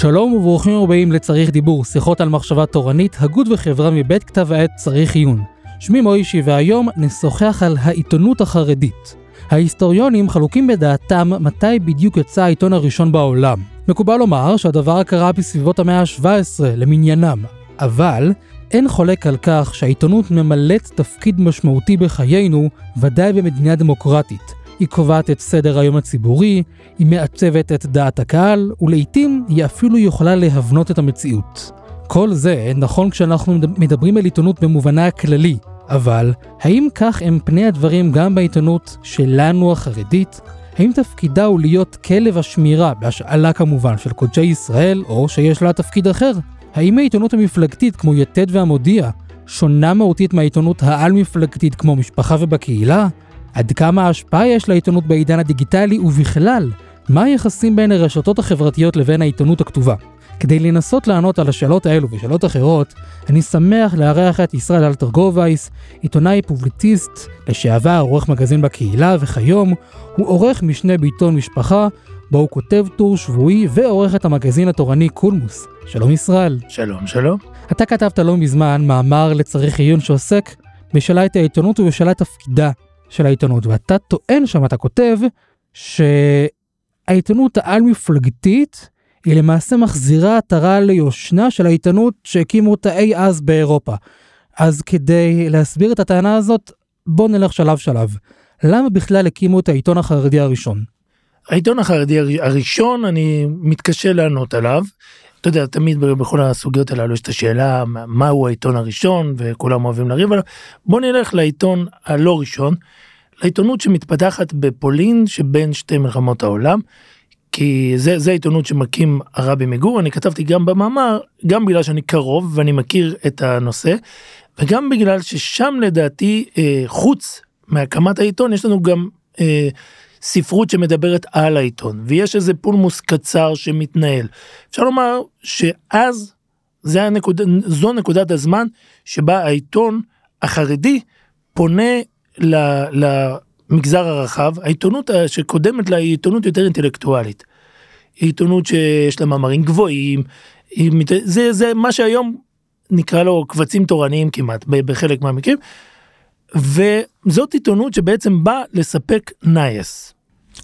שלום וברוכים הבאים לצריך דיבור, שיחות על מחשבה תורנית, הגות וחברה מבית כתב העת צריך עיון. שמי מוישי והיום נשוחח על העיתונות החרדית. ההיסטוריונים חלוקים בדעתם מתי בדיוק יצא העיתון הראשון בעולם. מקובל לומר שהדבר קרה בסביבות המאה ה-17 למניינם, אבל אין חולק על כך שהעיתונות ממלאת תפקיד משמעותי בחיינו, ודאי במדינה דמוקרטית. היא קובעת את סדר היום הציבורי, היא מעצבת את דעת הקהל, ולעיתים היא אפילו יכולה להבנות את המציאות. כל זה נכון כשאנחנו מדברים על עיתונות במובנה הכללי, אבל האם כך הם פני הדברים גם בעיתונות שלנו החרדית? האם תפקידה הוא להיות כלב השמירה, בהשאלה כמובן, של קודשי ישראל, או שיש לה תפקיד אחר? האם העיתונות המפלגתית כמו יתד והמודיע שונה מהותית מהעיתונות העל-מפלגתית כמו משפחה ובקהילה? עד כמה ההשפעה יש לעיתונות בעידן הדיגיטלי ובכלל, מה היחסים בין הרשתות החברתיות לבין העיתונות הכתובה? כדי לנסות לענות על השאלות האלו ושאלות אחרות, אני שמח לארח את ישראל אלתרגובייס, עיתונאי פובליציסט, לשעבר עורך מגזין בקהילה, וכיום הוא עורך משנה בעיתון משפחה, בו הוא כותב טור שבועי ועורך את המגזין התורני קולמוס. שלום ישראל. שלום, שלום. אתה כתבת לא מזמן מאמר לצריך עיון שעוסק בשאלת העיתונות ובשאלת תפקידה של העיתונות, ואתה טוען שם, אתה כותב, שהעיתונות העל-מפלגתית היא למעשה מחזירה עטרה ליושנה של העיתונות שהקימו אותה אי אז באירופה. אז כדי להסביר את הטענה הזאת, בוא נלך שלב שלב. למה בכלל הקימו את העיתון החרדי הראשון? העיתון החרדי הראשון, אני מתקשה לענות עליו. אתה יודע, תמיד בכל הסוגיות הללו יש את השאלה מהו העיתון הראשון וכולם אוהבים לריב עליו. בוא נלך לעיתון הלא ראשון, לעיתונות שמתפתחת בפולין שבין שתי מלחמות העולם. כי זה, זה העיתונות שמקים הרבי מגור, אני כתבתי גם במאמר, גם בגלל שאני קרוב ואני מכיר את הנושא, וגם בגלל ששם לדעתי, אה, חוץ מהקמת העיתון, יש לנו גם אה, ספרות שמדברת על העיתון, ויש איזה פולמוס קצר שמתנהל. אפשר לומר שאז, זה הנקוד, זו נקודת הזמן שבה העיתון החרדי פונה ל, למגזר הרחב, העיתונות שקודמת לה היא עיתונות יותר אינטלקטואלית. עיתונות שיש לה מאמרים גבוהים, זה, זה מה שהיום נקרא לו קבצים תורניים כמעט בחלק מהמקרים. וזאת עיתונות שבעצם באה לספק נייס.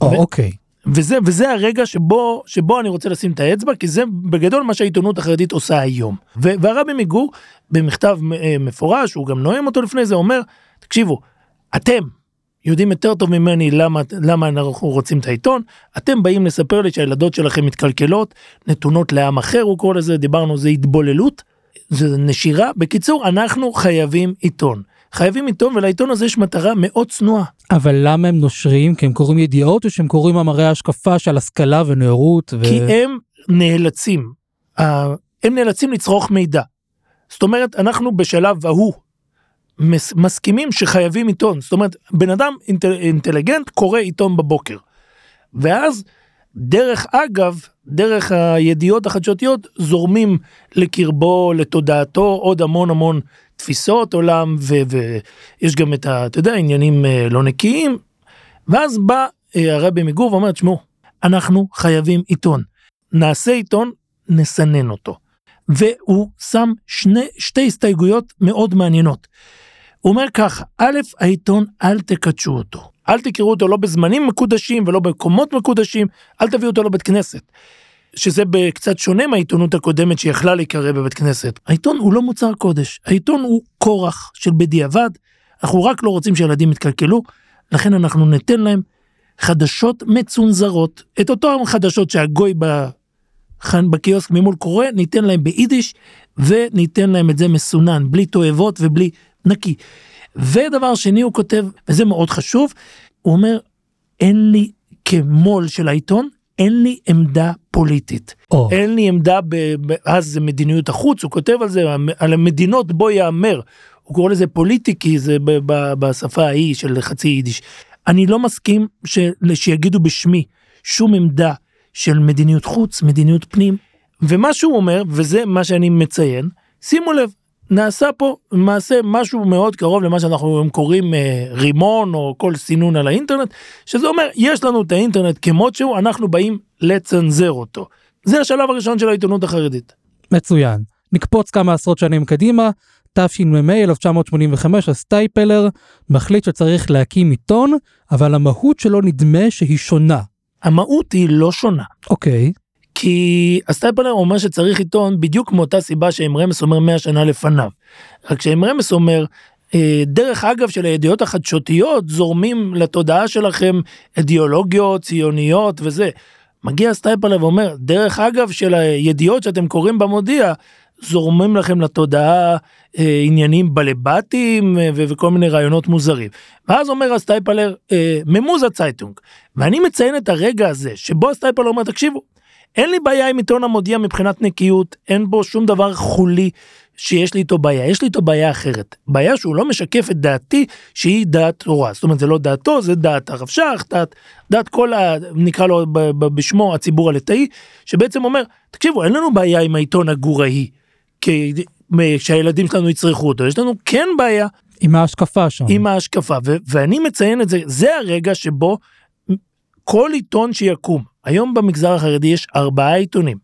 או, ו- אוקיי. וזה, וזה הרגע שבו, שבו אני רוצה לשים את האצבע, כי זה בגדול מה שהעיתונות החרדית עושה היום. ו- והרבי מגור, במכתב אה, מפורש, הוא גם נואם אותו לפני זה, אומר, תקשיבו, אתם יודעים יותר טוב ממני למה, למה אנחנו רוצים את העיתון, אתם באים לספר לי שהילדות שלכם מתקלקלות, נתונות לעם אחר, הוא קורא לזה, דיברנו, זה התבוללות, זה נשירה. בקיצור, אנחנו חייבים עיתון. חייבים עיתון ולעיתון הזה יש מטרה מאוד צנועה. אבל למה הם נושרים? כי הם קוראים ידיעות או שהם קוראים מאמרי השקפה של השכלה ונאורות? ו... כי הם נאלצים, הם נאלצים לצרוך מידע. זאת אומרת, אנחנו בשלב ההוא מסכימים שחייבים עיתון. זאת אומרת, בן אדם אינטל, אינטליגנט קורא עיתון בבוקר. ואז, דרך אגב, דרך הידיעות החדשותיות, זורמים לקרבו, לתודעתו, עוד המון המון תפיסות עולם, ויש גם את ה... אתה יודע, עניינים אה, לא נקיים. ואז בא אה, הרבי מגור ואומר, תשמעו, אנחנו חייבים עיתון. נעשה עיתון, נסנן אותו. והוא שם שני, שתי הסתייגויות מאוד מעניינות. הוא אומר ככה, א', העיתון, אל תקדשו אותו. אל תקראו אותו לא בזמנים מקודשים ולא במקומות מקודשים, אל תביאו אותו לבית כנסת. שזה קצת שונה מהעיתונות הקודמת שיכלה להיקרא בבית כנסת. העיתון הוא לא מוצר קודש, העיתון הוא כורח של בדיעבד, אנחנו רק לא רוצים שילדים יתקלקלו, לכן אנחנו ניתן להם חדשות מצונזרות. את אותו חדשות שהגוי בחן בקיוסק ממול קורא, ניתן להם ביידיש, וניתן להם את זה מסונן, בלי תועבות ובלי נקי. ודבר שני הוא כותב, וזה מאוד חשוב, הוא אומר, אין לי כמו"ל של העיתון, אין לי עמדה פוליטית. Oh. אין לי עמדה, ב, ב, אז זה מדיניות החוץ, הוא כותב על זה, על המדינות בו יאמר. הוא קורא לזה פוליטיקי, זה ב, ב, בשפה ההיא של חצי יידיש. אני לא מסכים ש, שיגידו בשמי שום עמדה של מדיניות חוץ, מדיניות פנים. ומה שהוא אומר, וזה מה שאני מציין, שימו לב, נעשה פה למעשה משהו מאוד קרוב למה שאנחנו קוראים אה, רימון או כל סינון על האינטרנט, שזה אומר יש לנו את האינטרנט כמות שהוא, אנחנו באים לצנזר אותו. זה השלב הראשון של העיתונות החרדית. מצוין. נקפוץ כמה עשרות שנים קדימה, תשמ"ה 1985 הסטייפלר מחליט שצריך להקים עיתון, אבל המהות שלו נדמה שהיא שונה. המהות היא לא שונה. אוקיי. כי הסטייפלר אומר שצריך עיתון בדיוק מאותה סיבה שאמרי אמת אומר 100 שנה לפניו. רק שאמרי אמת אומר, אה, דרך אגב של הידיעות החדשותיות זורמים לתודעה שלכם אידיאולוגיות ציוניות וזה. מגיע סטייפלר ואומר, דרך אגב של הידיעות שאתם קוראים במודיע, זורמים לכם לתודעה אה, עניינים בעלבתים אה, וכל מיני רעיונות מוזרים. ואז אומר הסטייפלר, אה, מ'מוז א צייטונג. ואני מציין את הרגע הזה שבו הסטייפלר אומר, תקשיבו, אין לי בעיה עם עיתון המודיע מבחינת נקיות, אין בו שום דבר חולי שיש לי איתו בעיה, יש לי איתו בעיה אחרת. בעיה שהוא לא משקף את דעתי שהיא דעת תורה. זאת אומרת, זה לא דעתו, זה דעת הרב שך, דעת, דעת כל ה... נקרא לו בשמו הציבור הליטאי, שבעצם אומר, תקשיבו, אין לנו בעיה עם העיתון הגוראי, שהילדים שלנו יצרכו אותו, יש לנו כן בעיה. עם ההשקפה שם. עם ההשקפה, ו- ואני מציין את זה, זה הרגע שבו כל עיתון שיקום, היום במגזר החרדי יש ארבעה עיתונים.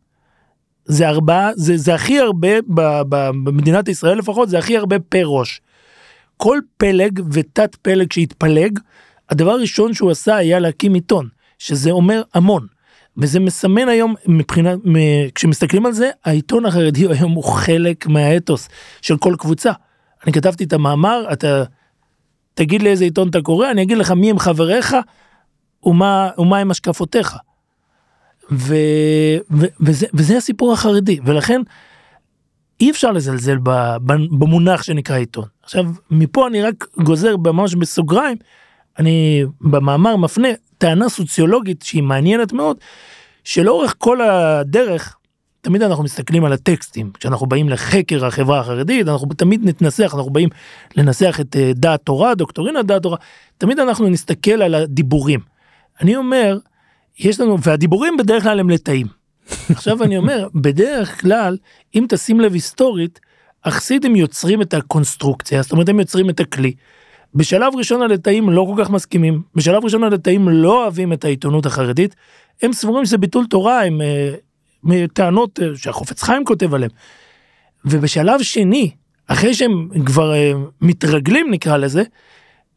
זה ארבעה, זה, זה הכי הרבה, ב, ב, במדינת ישראל לפחות, זה הכי הרבה פר ראש. כל פלג ותת פלג שהתפלג, הדבר הראשון שהוא עשה היה להקים עיתון, שזה אומר המון. וזה מסמן היום מבחינת, כשמסתכלים על זה, העיתון החרדי היום הוא חלק מהאתוס של כל קבוצה. אני כתבתי את המאמר, אתה תגיד לי איזה עיתון אתה קורא, אני אגיד לך מי הם חבריך ומה, ומה הם השקפותיך. ו, ו, וזה, וזה הסיפור החרדי, ולכן אי אפשר לזלזל במונח שנקרא עיתון. עכשיו, מפה אני רק גוזר ממש בסוגריים, אני במאמר מפנה טענה סוציולוגית שהיא מעניינת מאוד, שלאורך כל הדרך, תמיד אנחנו מסתכלים על הטקסטים, כשאנחנו באים לחקר החברה החרדית, אנחנו תמיד נתנסח, אנחנו באים לנסח את אה, דעת תורה, דוקטורינת דעת תורה, תמיד אנחנו נסתכל על הדיבורים. אני אומר, יש לנו, והדיבורים בדרך כלל הם לטאים. עכשיו אני אומר, בדרך כלל, אם תשים לב היסטורית, החסידים יוצרים את הקונסטרוקציה, זאת אומרת הם יוצרים את הכלי. בשלב ראשון הליטאים לא כל כך מסכימים, בשלב ראשון הליטאים לא אוהבים את העיתונות החרדית, הם סבורים שזה ביטול תורה, הם uh, טענות uh, שהחופץ חיים כותב עליהם. ובשלב שני, אחרי שהם כבר uh, מתרגלים נקרא לזה,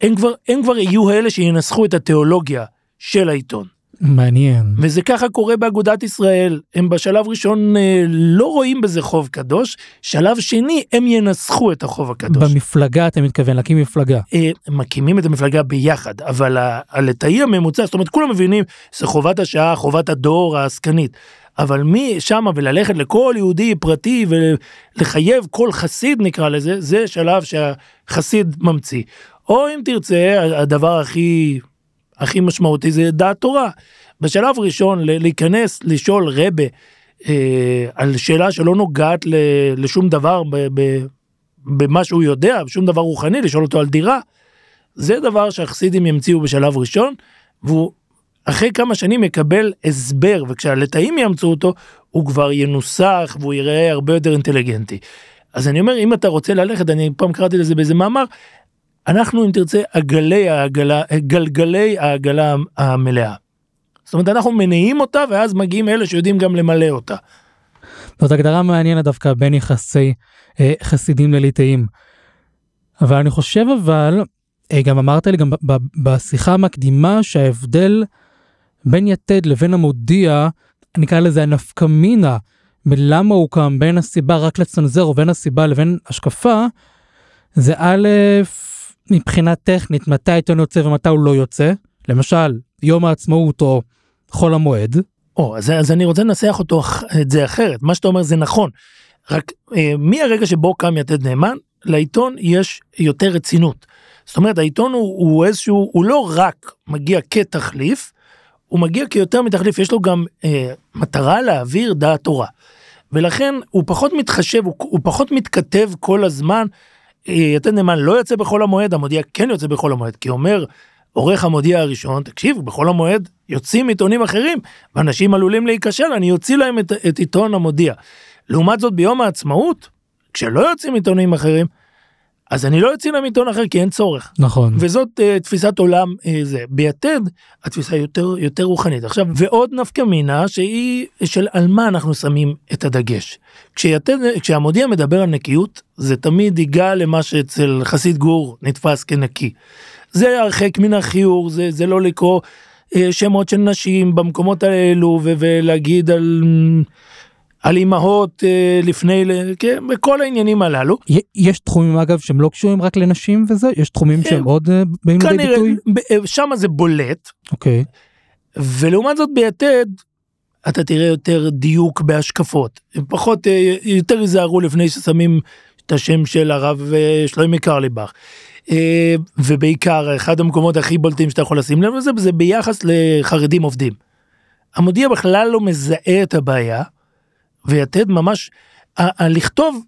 הם כבר, הם כבר יהיו אלה שינסחו את התיאולוגיה של העיתון. מעניין. וזה ככה קורה באגודת ישראל, הם בשלב ראשון אה, לא רואים בזה חוב קדוש, שלב שני הם ינסחו את החוב הקדוש. במפלגה אתה מתכוון להקים מפלגה. אה, מקימים את המפלגה ביחד, אבל הלטאי הממוצע, זאת אומרת כולם מבינים, זה חובת השעה, חובת הדור העסקנית. אבל מי שמה וללכת לכל יהודי פרטי ולחייב כל חסיד נקרא לזה, זה שלב שהחסיד ממציא. או אם תרצה, הדבר הכי הכי משמעותי זה דעת תורה. בשלב ראשון להיכנס לשאול רבה אה, על שאלה שלא נוגעת ל, לשום דבר ב, ב, במה שהוא יודע, שום דבר רוחני, לשאול אותו על דירה, זה דבר שהחסידים ימציאו בשלב ראשון, והוא אחרי כמה שנים יקבל הסבר, וכשהלטאים יאמצו אותו, הוא כבר ינוסח והוא יראה הרבה יותר אינטליגנטי. אז אני אומר, אם אתה רוצה ללכת, אני פעם קראתי לזה באיזה מאמר, אנחנו אם תרצה עגלי העגלה, גלגלי העגלה המלאה. זאת אומרת אנחנו מניעים אותה ואז מגיעים אלה שיודעים גם למלא אותה. זאת הגדרה מעניינת דווקא בין יחסי אה, חסידים לליטאים. אבל אני חושב אבל, אה, גם אמרת לי גם בשיחה המקדימה שההבדל בין יתד לבין המודיע, נקרא לזה הנפקמינה, מלמה הוא קם בין הסיבה רק לצנזר ובין הסיבה לבין השקפה, זה א', מבחינה טכנית מתי העיתון יוצא ומתי הוא לא יוצא, למשל יום העצמאות או חול המועד. או, אז, אז אני רוצה לנסח אותו את זה אחרת, מה שאתה אומר זה נכון, רק אה, מהרגע שבו קם יתד נאמן, לעיתון יש יותר רצינות. זאת אומרת העיתון הוא, הוא איזשהו, הוא לא רק מגיע כתחליף, הוא מגיע כיותר מתחליף, יש לו גם אה, מטרה להעביר דעת תורה. ולכן הוא פחות מתחשב, הוא, הוא פחות מתכתב כל הזמן יתד נאמן לא יוצא בחול המועד, המודיע כן יוצא בחול המועד, כי אומר עורך המודיע הראשון, תקשיב, בחול המועד יוצאים עיתונים אחרים, ואנשים עלולים להיכשל, אני אוציא להם את, את עיתון המודיע. לעומת זאת ביום העצמאות, כשלא יוצאים עיתונים אחרים, אז אני לא יוציא להם עיתון אחר כי אין צורך. נכון. וזאת uh, תפיסת עולם uh, זה. ביתד התפיסה יותר יותר רוחנית. עכשיו ועוד נפקא מינה שהיא של על מה אנחנו שמים את הדגש. כשיתד, כשהמודיע מדבר על נקיות זה תמיד ייגע למה שאצל חסיד גור נתפס כנקי. זה הרחק מן החיור זה זה לא לקרוא uh, שמות של נשים במקומות האלו ו- ולהגיד על. על אימהות אה, לפני, כן, בכל העניינים הללו. יש תחומים אגב שהם לא קשורים רק לנשים וזה? יש תחומים אה, שהם עוד אה, באים לידי ביטוי? כנראה, שם זה בולט. אוקיי. ולעומת זאת ביתד, אתה תראה יותר דיוק בהשקפות. פחות, יותר ייזהרו לפני ששמים את השם של הרב שלוימי קרליבך. ובעיקר, אחד המקומות הכי בולטים שאתה יכול לשים לב לזה, זה ביחס לחרדים עובדים. המודיע בכלל לא מזהה את הבעיה. ויתד ממש, לכתוב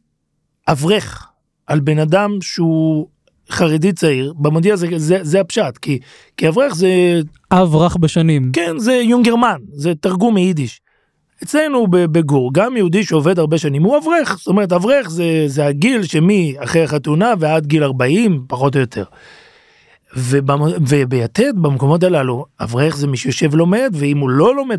אברך על בן אדם שהוא חרדי צעיר, במודיע זה, זה, זה הפשט, כי, כי אברך זה... אברח בשנים. כן, זה יונגרמן, זה תרגום מיידיש. אצלנו בגור, גם יהודי שעובד הרבה שנים הוא אברך, זאת אומרת אברך זה, זה הגיל שמי אחרי החתונה ועד גיל 40, פחות או יותר. ובמ... וביתד, במקומות הללו, אברך זה מי שיושב לומד, ואם הוא לא לומד,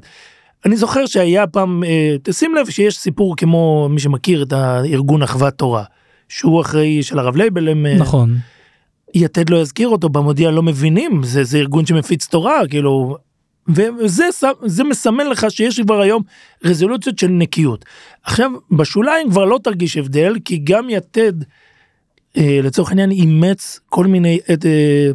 אני זוכר שהיה פעם, אה, תשים לב שיש סיפור כמו מי שמכיר את הארגון אחוות תורה, שהוא אחראי של הרב לייבל, הם... אה, נכון. יתד לא יזכיר אותו במודיע לא מבינים זה זה ארגון שמפיץ תורה כאילו וזה זה מסמן לך שיש כבר היום רזולוציות של נקיות. עכשיו בשוליים כבר לא תרגיש הבדל כי גם יתד אה, לצורך העניין אימץ כל מיני אה,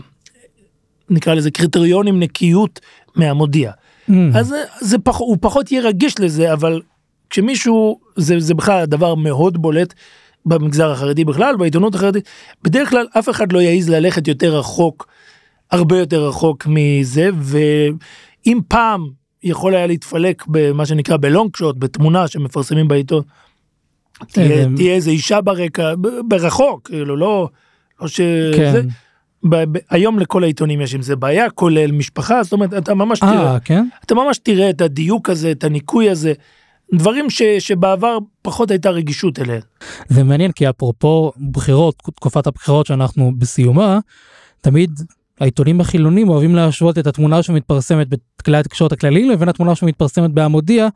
נקרא לזה קריטריונים נקיות מהמודיע. Mm. אז זה פח, הוא פחות יהיה רגיש לזה אבל כשמישהו זה זה בכלל דבר מאוד בולט במגזר החרדי בכלל בעיתונות החרדית בדרך כלל אף אחד לא יעז ללכת יותר רחוק הרבה יותר רחוק מזה ואם פעם יכול היה להתפלק במה שנקרא בלונג שוט בתמונה שמפרסמים בעיתון. תהיה, תהיה איזה אישה ברקע ברחוק כאילו לא לא ש... כן. ב- ב- היום לכל העיתונים יש עם זה בעיה כולל משפחה זאת אומרת אתה ממש אה, תראה כן? אתה ממש תראה את הדיוק הזה את הניקוי הזה דברים ש, שבעבר פחות הייתה רגישות אליהם. זה מעניין כי אפרופו בחירות תקופת הבחירות שאנחנו בסיומה תמיד העיתונים החילונים אוהבים להשוות את התמונה שמתפרסמת בכלי התקשורת הכלליים לבין התמונה שמתפרסמת בהמודיע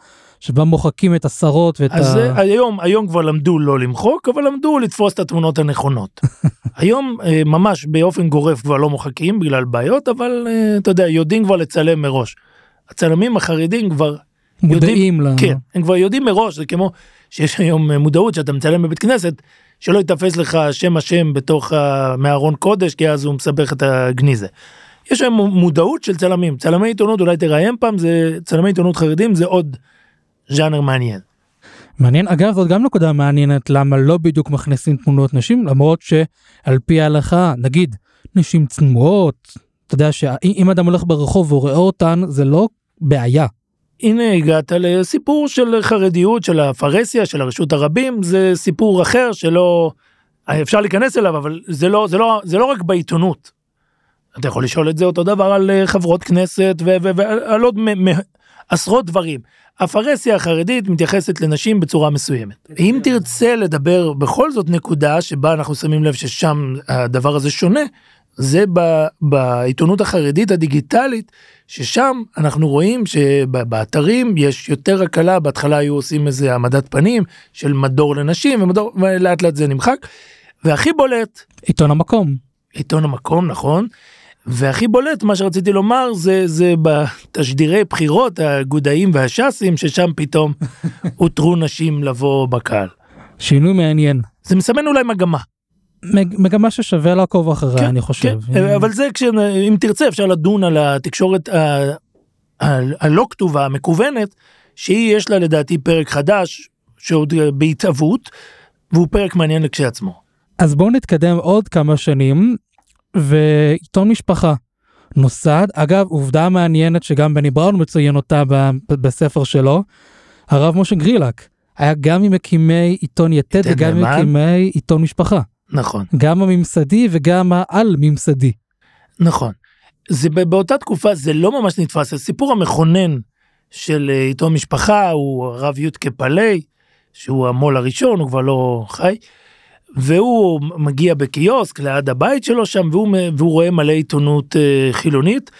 שבה מוחקים את השרות ואת אז ה... זה, היום היום כבר למדו לא למחוק אבל למדו לתפוס את התמונות הנכונות. היום אה, ממש באופן גורף כבר לא מוחקים בגלל בעיות אבל אה, אתה יודע יודעים כבר לצלם מראש. הצלמים החרדים כבר מודעים ל... כן הם כבר יודעים מראש זה כמו שיש היום אה, מודעות שאתה מצלם בבית כנסת שלא ייתפס לך שם השם בתוך ה- מהארון קודש כי אז הוא מסבך את הגניזה. יש היום מודעות של צלמים צלמי עיתונות אולי תראיין פעם זה צלמי עיתונות חרדים זה עוד ז'אנר מעניין. מעניין אגב זאת גם נקודה מעניינת למה לא בדיוק מכניסים תמונות נשים למרות שעל פי ההלכה נגיד נשים צנועות אתה יודע שאם אדם הולך ברחוב ורואה אותן זה לא בעיה. הנה הגעת לסיפור של חרדיות של הפרהסיה של הרשות הרבים זה סיפור אחר שלא אפשר להיכנס אליו אבל זה לא זה לא זה לא רק בעיתונות. אתה יכול לשאול את זה אותו דבר על אה, חברות כנסת ועל עוד עשרות דברים. הפרהסיה החרדית מתייחסת לנשים בצורה מסוימת. אם תרצה לדבר בכל זאת נקודה שבה אנחנו שמים לב ששם הדבר הזה שונה, זה ב- בעיתונות החרדית הדיגיטלית, ששם אנחנו רואים שבאתרים יש יותר הקלה, בהתחלה היו עושים איזה העמדת פנים של מדור לנשים ומדור, ולאט לאט זה נמחק. והכי בולט, עיתון המקום. עיתון המקום נכון, והכי בולט מה שרציתי לומר זה זה בתשדירי בחירות הגודאים והש"סים ששם פתאום הותרו נשים לבוא בקהל. שינוי מעניין. זה מסמן אולי מגמה. מג- מגמה ששווה לעקוב אחריה כן, אני חושב. כן, אבל זה כשאם תרצה אפשר לדון על התקשורת ה- ה- הלא כתובה המקוונת שהיא יש לה לדעתי פרק חדש שעוד בהתהוות והוא פרק מעניין לכשעצמו. אז בואו נתקדם עוד כמה שנים ועיתון משפחה נוסד אגב עובדה מעניינת שגם בני בראון מציין אותה בספר שלו הרב משה גרילק היה גם ממקימי עיתון יתד וגם. ממקימי עיתון משפחה נכון גם הממסדי וגם העל ממסדי. נכון. זה באותה תקופה זה לא ממש נתפס הסיפור המכונן של אה, עיתון משפחה הוא הרב יודקה פאלי שהוא המו"ל הראשון הוא כבר לא חי. והוא מגיע בקיוסק ליד הבית שלו שם, והוא, והוא רואה מלא עיתונות אה, חילונית.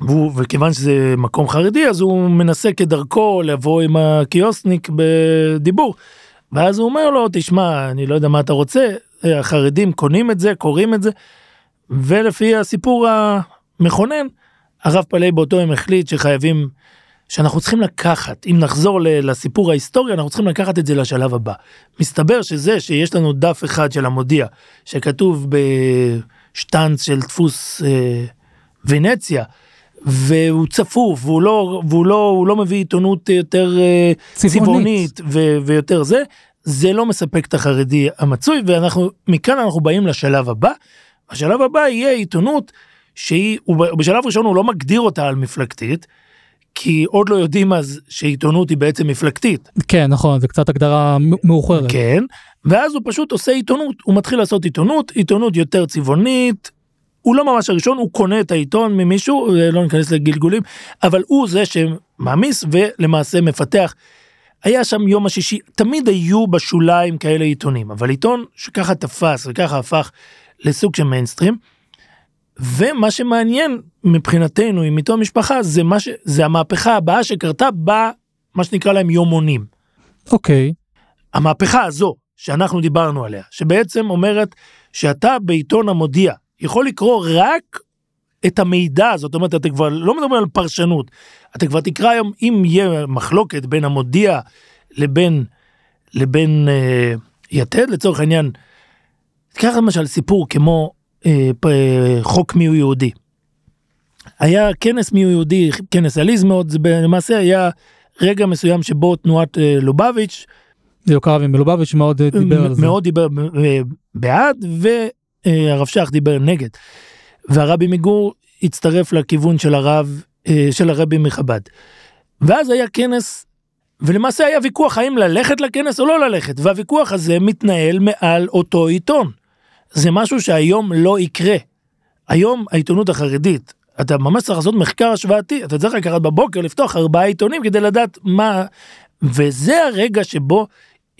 והוא, וכיוון שזה מקום חרדי, אז הוא מנסה כדרכו לבוא עם הקיוסניק בדיבור. ואז הוא אומר לו, תשמע, אני לא יודע מה אתה רוצה, החרדים קונים את זה, קוראים את זה, ולפי הסיפור המכונן, הרב פלאי באותו יום החליט שחייבים, שאנחנו צריכים לקחת, אם נחזור לסיפור ההיסטורי, אנחנו צריכים לקחת את זה לשלב הבא. מסתבר שזה שיש לנו דף אחד של המודיע, שכתוב בשטאנץ של דפוס אה, ונציה, והוא צפוף והוא לא והוא לא הוא לא מביא עיתונות יותר אה, צבעונית, צבעונית ו, ויותר זה זה לא מספק את החרדי המצוי ואנחנו מכאן אנחנו באים לשלב הבא. השלב הבא יהיה עיתונות שהיא בשלב ראשון הוא לא מגדיר אותה על מפלגתית. כי עוד לא יודעים אז שעיתונות היא בעצם מפלגתית. כן נכון זה קצת הגדרה מאוחרת. כן ואז הוא פשוט עושה עיתונות הוא מתחיל לעשות עיתונות עיתונות יותר צבעונית הוא לא ממש הראשון, הוא קונה את העיתון ממישהו, לא ניכנס לגלגולים, אבל הוא זה שמעמיס ולמעשה מפתח. היה שם יום השישי, תמיד היו בשוליים כאלה עיתונים, אבל עיתון שככה תפס וככה הפך לסוג של מיינסטרים. ומה שמעניין מבחינתנו עם עיתון משפחה זה מה ש... זה המהפכה הבאה שקרתה במה שנקרא להם יומונים. אוקיי. Okay. המהפכה הזו שאנחנו דיברנו עליה, שבעצם אומרת שאתה בעיתון המודיע יכול לקרוא רק את המידע, זאת אומרת, אתה כבר לא מדבר על פרשנות, אתה כבר תקרא היום, אם יהיה מחלוקת בין המודיע לבין, לבין אה, יתד, לצורך העניין, תקרא למשל סיפור כמו חוק מיהו יהודי. היה כנס מיהו יהודי, כנס עליז מאוד, זה למעשה היה רגע מסוים שבו תנועת אה, לובביץ', יוקר אבי מלובביץ' מאוד אה, דיבר על זה. מאוד דיבר אה, בעד, אה, הרב שך דיבר נגד. והרבי מגור הצטרף לכיוון של הרב, אה, של הרבי מחב"ד. ואז היה כנס, ולמעשה היה ויכוח האם ללכת לכנס או לא ללכת, והוויכוח הזה מתנהל מעל אותו עיתון. זה משהו שהיום לא יקרה. היום העיתונות החרדית, אתה ממש צריך לעשות מחקר השוואתי, אתה צריך לקחת בבוקר, לפתוח ארבעה עיתונים כדי לדעת מה... וזה הרגע שבו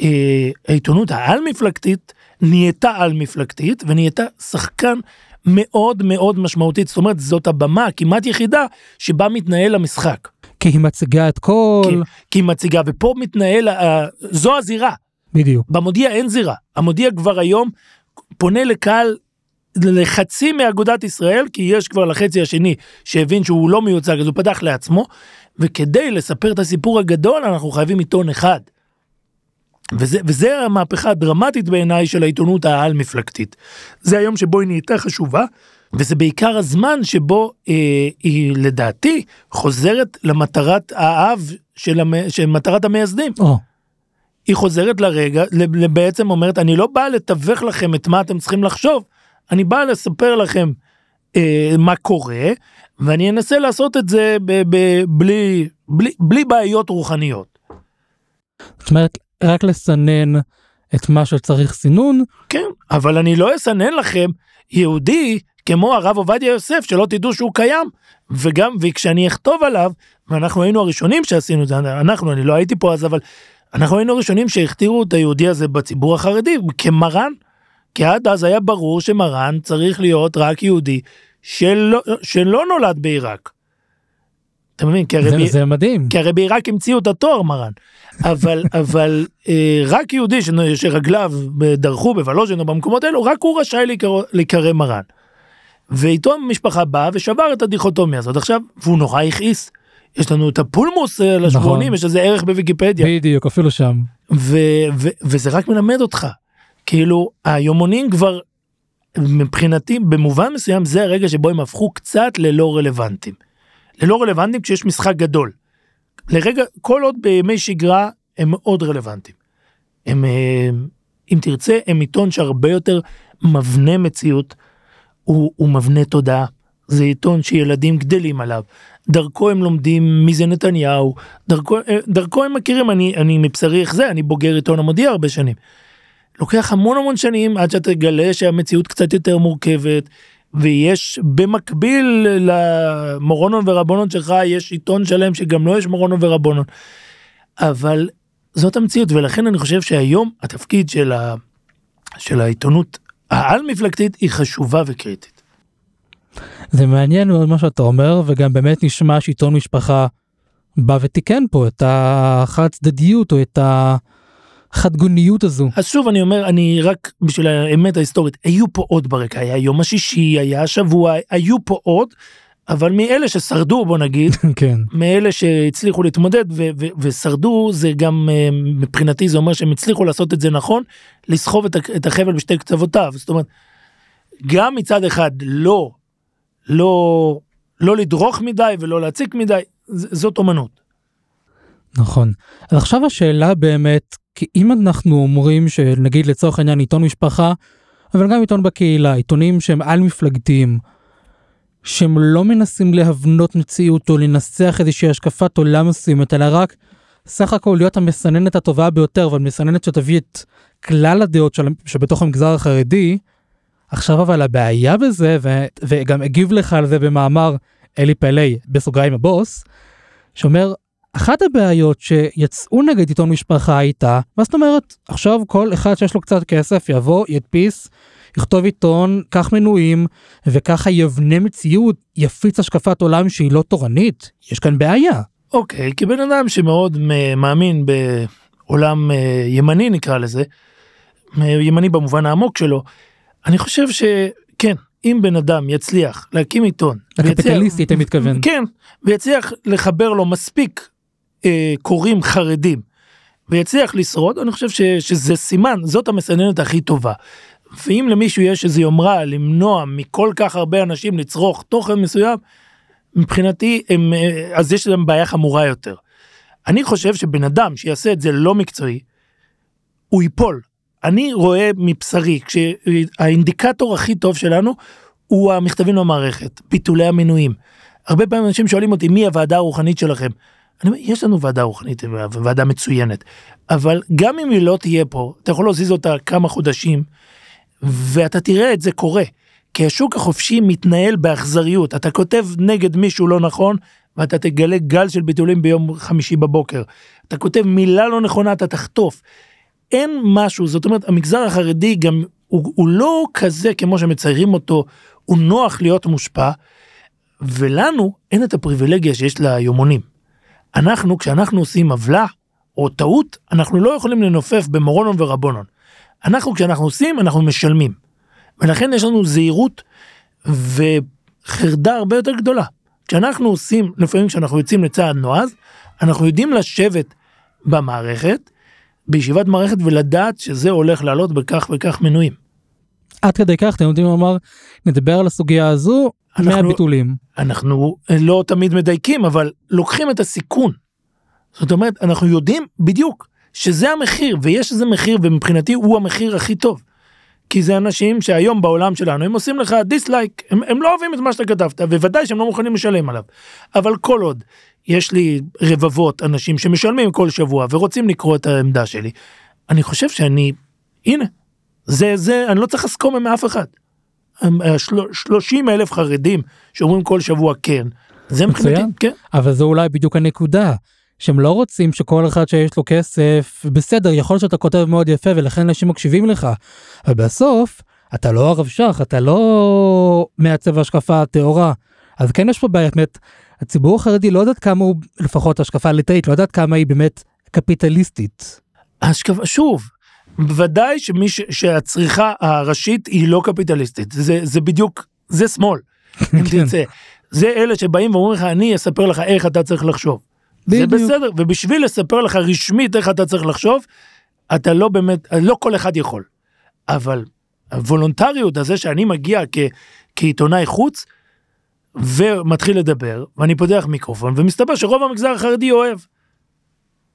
אה, העיתונות העל מפלגתית נהייתה על מפלגתית ונהייתה שחקן מאוד מאוד משמעותית, זאת אומרת זאת הבמה כמעט יחידה שבה מתנהל המשחק. כי היא מציגה את כל... כי, כי היא מציגה ופה מתנהל, uh, זו הזירה. בדיוק. במודיע אין זירה, המודיע כבר היום פונה לקהל לחצי מאגודת ישראל כי יש כבר לחצי השני שהבין שהוא לא מיוצג אז הוא פתח לעצמו וכדי לספר את הסיפור הגדול אנחנו חייבים עיתון אחד. וזה, וזה המהפכה הדרמטית בעיניי של העיתונות העל מפלגתית. זה היום שבו היא נהייתה חשובה, וזה בעיקר הזמן שבו אה, היא לדעתי חוזרת למטרת האב של, המ, מטרת המייסדים. Oh. היא חוזרת לרגע, בעצם אומרת אני לא באה לתווך לכם את מה אתם צריכים לחשוב, אני באה לספר לכם אה, מה קורה, ואני אנסה לעשות את זה ב, ב, בלי, בלי, בלי בעיות רוחניות. זאת אומרת רק לסנן את מה שצריך סינון. כן, אבל אני לא אסנן לכם יהודי כמו הרב עובדיה יוסף שלא תדעו שהוא קיים וגם וכשאני אכתוב עליו ואנחנו היינו הראשונים שעשינו את זה אנחנו אני לא הייתי פה אז אבל אנחנו היינו הראשונים שהכתירו את היהודי הזה בציבור החרדי כמרן. כי עד אז היה ברור שמרן צריך להיות רק יהודי שלא, שלא נולד בעיראק. אתה מבין? כי הרי, זה, ב... זה מדהים. כי הרי בעיראק המציאו את התואר מרן. אבל, אבל אה, רק יהודי שרגליו דרכו בוולוז'ין או במקומות האלו, רק הוא רשאי להיקרא מרן. ואיתו המשפחה באה ושבר את הדיכוטומיה הזאת. עכשיו, והוא נורא הכעיס. יש לנו את הפולמוס אה, לשבועונים, נכון. יש לזה ערך בוויקיפדיה. בדיוק, אפילו שם. ו- ו- וזה רק מלמד אותך. כאילו, היומונים כבר, מבחינתי, במובן מסוים, זה הרגע שבו הם הפכו קצת ללא רלוונטיים. ללא רלוונטיים כשיש משחק גדול. לרגע, כל עוד בימי שגרה הם מאוד רלוונטיים. הם, אה, אם תרצה, הם עיתון שהרבה יותר מבנה מציאות, הוא, הוא מבנה תודעה. זה עיתון שילדים גדלים עליו, דרכו הם לומדים מי זה נתניהו, דרכו, אה, דרכו הם מכירים, אני, אני מבשרי איך זה, אני בוגר עיתון המודיע הרבה שנים. לוקח המון המון שנים עד שאתה תגלה שהמציאות קצת יותר מורכבת, ויש במקביל למורונון ורבונון שלך יש עיתון שלם שגם לא יש מורונון ורבונון. אבל זאת המציאות ולכן אני חושב שהיום התפקיד של של העיתונות העל מפלגתית היא חשובה וקריטית. זה מעניין מאוד מה שאתה אומר וגם באמת נשמע שעיתון משפחה בא ותיקן פה את החד צדדיות או את החד גוניות הזו. אז שוב אני אומר אני רק בשביל האמת ההיסטורית היו פה עוד ברקע היה יום השישי היה השבוע היו פה עוד אבל מאלה ששרדו בוא נגיד כן מאלה שהצליחו להתמודד ו- ו- ושרדו זה גם אה, מבחינתי זה אומר שהם הצליחו לעשות את זה נכון לסחוב את, את החבל בשתי קצוותיו זאת אומרת גם מצד אחד לא לא לא לדרוך מדי ולא להציק מדי ז- זאת אומנות. נכון. אז עכשיו השאלה באמת, כי אם אנחנו אומרים שנגיד לצורך העניין עיתון משפחה, אבל גם עיתון בקהילה, עיתונים שהם על מפלגתיים, שהם לא מנסים להבנות מציאות או לנסח איזושהי השקפת עולם מסוימת, אלא רק סך הכל להיות המסננת הטובה ביותר, אבל מסננת שתביא את כלל הדעות של, שבתוך המגזר החרדי, עכשיו אבל הבעיה בזה, ו, וגם הגיב לך על זה במאמר אלי פלאי, בסוגריים הבוס, שאומר, אחת הבעיות שיצאו נגד עיתון משפחה הייתה, מה זאת אומרת, עכשיו כל אחד שיש לו קצת כסף יבוא, ידפיס, יכתוב עיתון, קח מנויים, וככה יבנה מציאות, יפיץ השקפת עולם שהיא לא תורנית, יש כאן בעיה. אוקיי כבן אדם שמאוד מאמין בעולם אה, ימני נקרא לזה ימני במובן העמוק שלו אני חושב שכן אם בן אדם יצליח להקים עיתון הקפיטליסטי אתה מתכוון. כן ויצליח לחבר לו מספיק אה, קוראים חרדים ויצליח לשרוד אני חושב ש, שזה סימן זאת המסננת הכי טובה. ואם למישהו יש איזה יומרה למנוע מכל כך הרבה אנשים לצרוך תוכן מסוים מבחינתי הם אה, אז יש להם בעיה חמורה יותר. אני חושב שבן אדם שיעשה את זה לא מקצועי הוא ייפול. אני רואה מבשרי כשהאינדיקטור הכי טוב שלנו הוא המכתבים למערכת ביטולי המינויים. הרבה פעמים אנשים שואלים אותי מי הוועדה הרוחנית שלכם. אני אומר, יש לנו ועדה רוחנית, ועדה מצוינת, אבל גם אם היא לא תהיה פה, אתה יכול להזיז אותה כמה חודשים, ואתה תראה את זה קורה. כי השוק החופשי מתנהל באכזריות, אתה כותב נגד מישהו לא נכון, ואתה תגלה גל של ביטולים ביום חמישי בבוקר. אתה כותב מילה לא נכונה, אתה תחטוף. אין משהו, זאת אומרת, המגזר החרדי גם, הוא, הוא לא כזה כמו שמציירים אותו, הוא נוח להיות מושפע, ולנו אין את הפריבילגיה שיש ליומונים. אנחנו, כשאנחנו עושים עוולה או טעות, אנחנו לא יכולים לנופף במורונון ורבונון. אנחנו, כשאנחנו עושים, אנחנו משלמים. ולכן יש לנו זהירות וחרדה הרבה יותר גדולה. כשאנחנו עושים, לפעמים כשאנחנו יוצאים לצעד נועז, אנחנו יודעים לשבת במערכת, בישיבת מערכת ולדעת שזה הולך לעלות בכך וכך מנויים. עד כדי כך אתם יודעים לומר, נדבר על הסוגיה הזו אנחנו- מהביטולים. אנחנו לא תמיד מדייקים, אבל לוקחים את הסיכון. זאת אומרת, אנחנו יודעים בדיוק שזה המחיר, ויש איזה מחיר, ומבחינתי הוא המחיר הכי טוב. כי זה אנשים שהיום בעולם שלנו הם עושים לך דיסלייק, הם, הם לא אוהבים את מה שאתה כתבת, וודאי שהם לא מוכנים לשלם עליו. אבל כל עוד יש לי רבבות אנשים שמשלמים כל שבוע ורוצים לקרוא את העמדה שלי, אני חושב שאני, הנה, זה, זה, אני לא צריך לסכום מאף אחד. השל- 30 אלף חרדים שאומרים כל שבוע כן, זה מבחינתי. כן. אבל זו אולי בדיוק הנקודה. שהם לא רוצים שכל אחד שיש לו כסף, בסדר, יכול להיות שאתה כותב מאוד יפה ולכן אנשים מקשיבים לך, אבל בסוף, אתה לא הרב שך, אתה לא מעצב השקפה טהורה. אז כן יש פה בעיה, באמת, הציבור החרדי לא יודעת כמה הוא, לפחות השקפה ליטאית, לא יודעת כמה היא באמת קפיטליסטית. השקפה, שוב, בוודאי שמי ש, שהצריכה הראשית היא לא קפיטליסטית, זה, זה בדיוק, זה שמאל, אם כן. תרצה. זה אלה שבאים ואומרים לך, אני אספר לך איך אתה צריך לחשוב. זה בדיוק. בסדר, ובשביל לספר לך רשמית איך אתה צריך לחשוב, אתה לא באמת, לא כל אחד יכול. אבל הוולונטריות הזה שאני מגיע כ, כעיתונאי חוץ, ומתחיל לדבר, ואני פותח מיקרופון, ומסתבר שרוב המגזר החרדי אוהב.